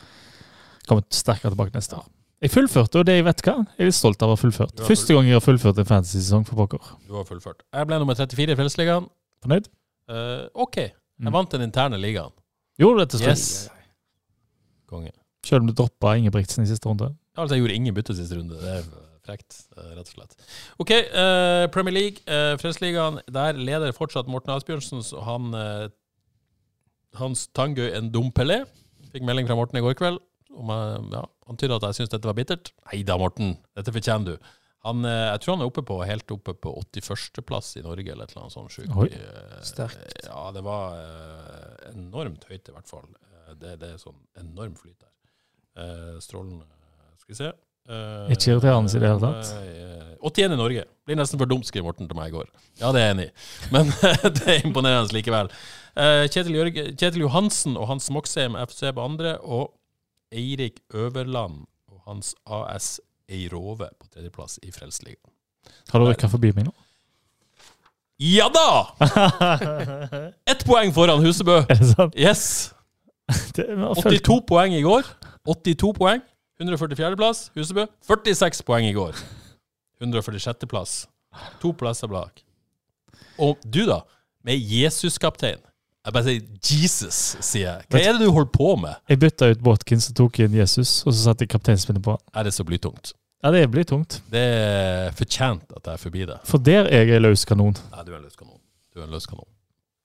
Kommer sterkere tilbake neste år. Jeg fullførte, og det jeg vet hva, jeg er litt stolt av å ha fullført. Første gang jeg har fullført en fantasy-sesong for pokker. Du har fullført. Jeg ble nummer 34 i Frelsesligaen. Fornøyd? Uh, OK. Jeg Mm. vant den interne ligaen. Gjorde du det til slutt? Yes. Konge. Selv om du droppa Ingebrigtsen i siste runde? Altså, jeg gjorde ingen bytte siste runde. Det er frekt, eh, rett og slett. OK, uh, Premier League, uh, Frelsesligaen. Der leder fortsatt Morten Asbjørnsen. Så han uh, Hans Tangøy en dompelé. Fikk melding fra Morten i går kveld. Jeg, ja, han tyder at jeg syns dette var bittert. Nei da, Morten. Dette fortjener du. Han, eh, jeg tror han er oppe på, helt oppe på 81.-plass i Norge, eller et eller annet sånt sjukt. Oi. Eh, Sterkt. Ja, det var eh, enormt høyt, i hvert fall. Det, det er sånn enorm flyt der. Strålende Skal vi se. Ikke irriterende i det hele tatt. eh, 81 i Norge. Blir nesten for dumt, skrev Morten til meg i går. Ja, det er jeg enig i. Men det er imponerende likevel. Kjetil, Jørg, Kjetil Johansen og Hans Moxheim FC på andre, og Eirik Øverland og hans AS Eirove på tredjeplass i Frelsesligaen. Har du rykka forbi meg nå? Ja da! Ett poeng foran Husebø. Er det sant? Yes! Det, vi har fulgt- 82 poeng i går. 82 poeng. 144. plass. Husebø. 46 poeng i går. 146. plass. To plasser bak. Og du, da? Med Jesus-kaptein. Jeg bare sier Jesus, sier jeg. Hva er det du holder på med? Jeg bytta ut Watkins og tok inn Jesus, og så satte jeg kapteinspinnet på. Er det så blytungt? Ja, det blir tungt. Det er fortjent at jeg er forbi det. For der er jeg løs kanon. Nei, du er en løs kanon. Du er en løs kanon.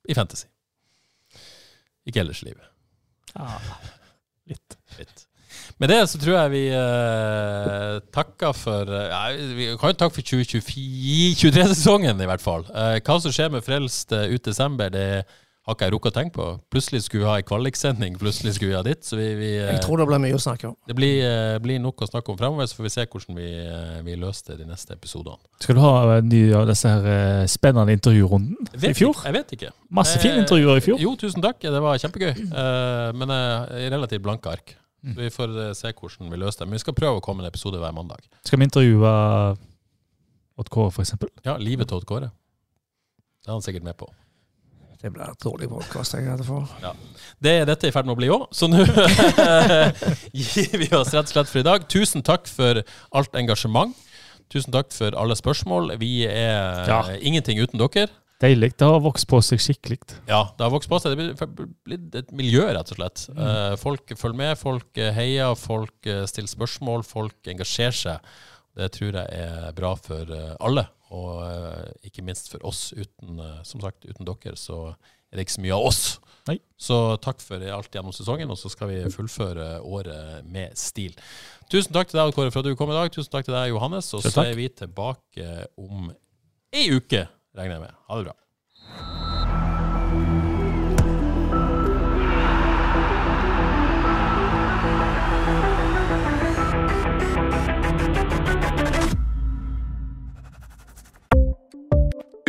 I fantasy. Ikke ellers i livet. Litt. Litt. Med det så tror jeg vi eh, takker for eh, ja, Vi kan jo takke for 2023-sesongen, i hvert fall. Eh, hva som skjer med Frelst eh, ut desember, det har ikke jeg rukket å tenke på. Plutselig skulle vi ha en kvaliksending, plutselig skulle vi ha ditt. Så vi, vi, eh, Jeg tror det blir mye å snakke om. det blir, eh, blir nok å snakke om fremover, så får vi se hvordan vi, eh, vi løser det de neste episodene. Skal du ha en ny av disse her spennende intervjurunden i fjor? Ikke, jeg vet ikke. Masse fine intervjuer i fjor. Jo, tusen takk. Det var kjempegøy. Eh, men i relativt blanke ark. Så vi får se hvordan vi løser det. Men vi skal prøve å komme en episode hver mandag. Skal vi intervjue Odd Kåre, eksempel? Ja, livet til Odd Kåre. Det er han sikkert med på. Det blir et dårlig podkast jeg hadde for. Det er dette i ferd med å bli òg, så nå gir vi oss rett og slett for i dag. Tusen takk for alt engasjement. Tusen takk for alle spørsmål. Vi er Ja. ingenting uten dere. Deilig. Det har vokst på seg skikkelig. Ja, det har vokst på seg. Det er blitt et miljø, rett og slett. Mm. folk følger med, folk eh, heier, folk eh, stiller spørsmål, folk engasjerer seg. Det tror jeg er bra for eh, alle, og eh, ikke minst for oss. Uten, eh, som sagt, uten dere så er det ikke så mye av oss. Nei. Så takk for alt gjennom sesongen, og så skal vi fullføre året med stil. Tusen takk til deg, Kåre, for at du kom i dag. Tusen takk til deg, Johannes. Og så er vi tilbake om ei uke, regner jeg med. Ha det bra.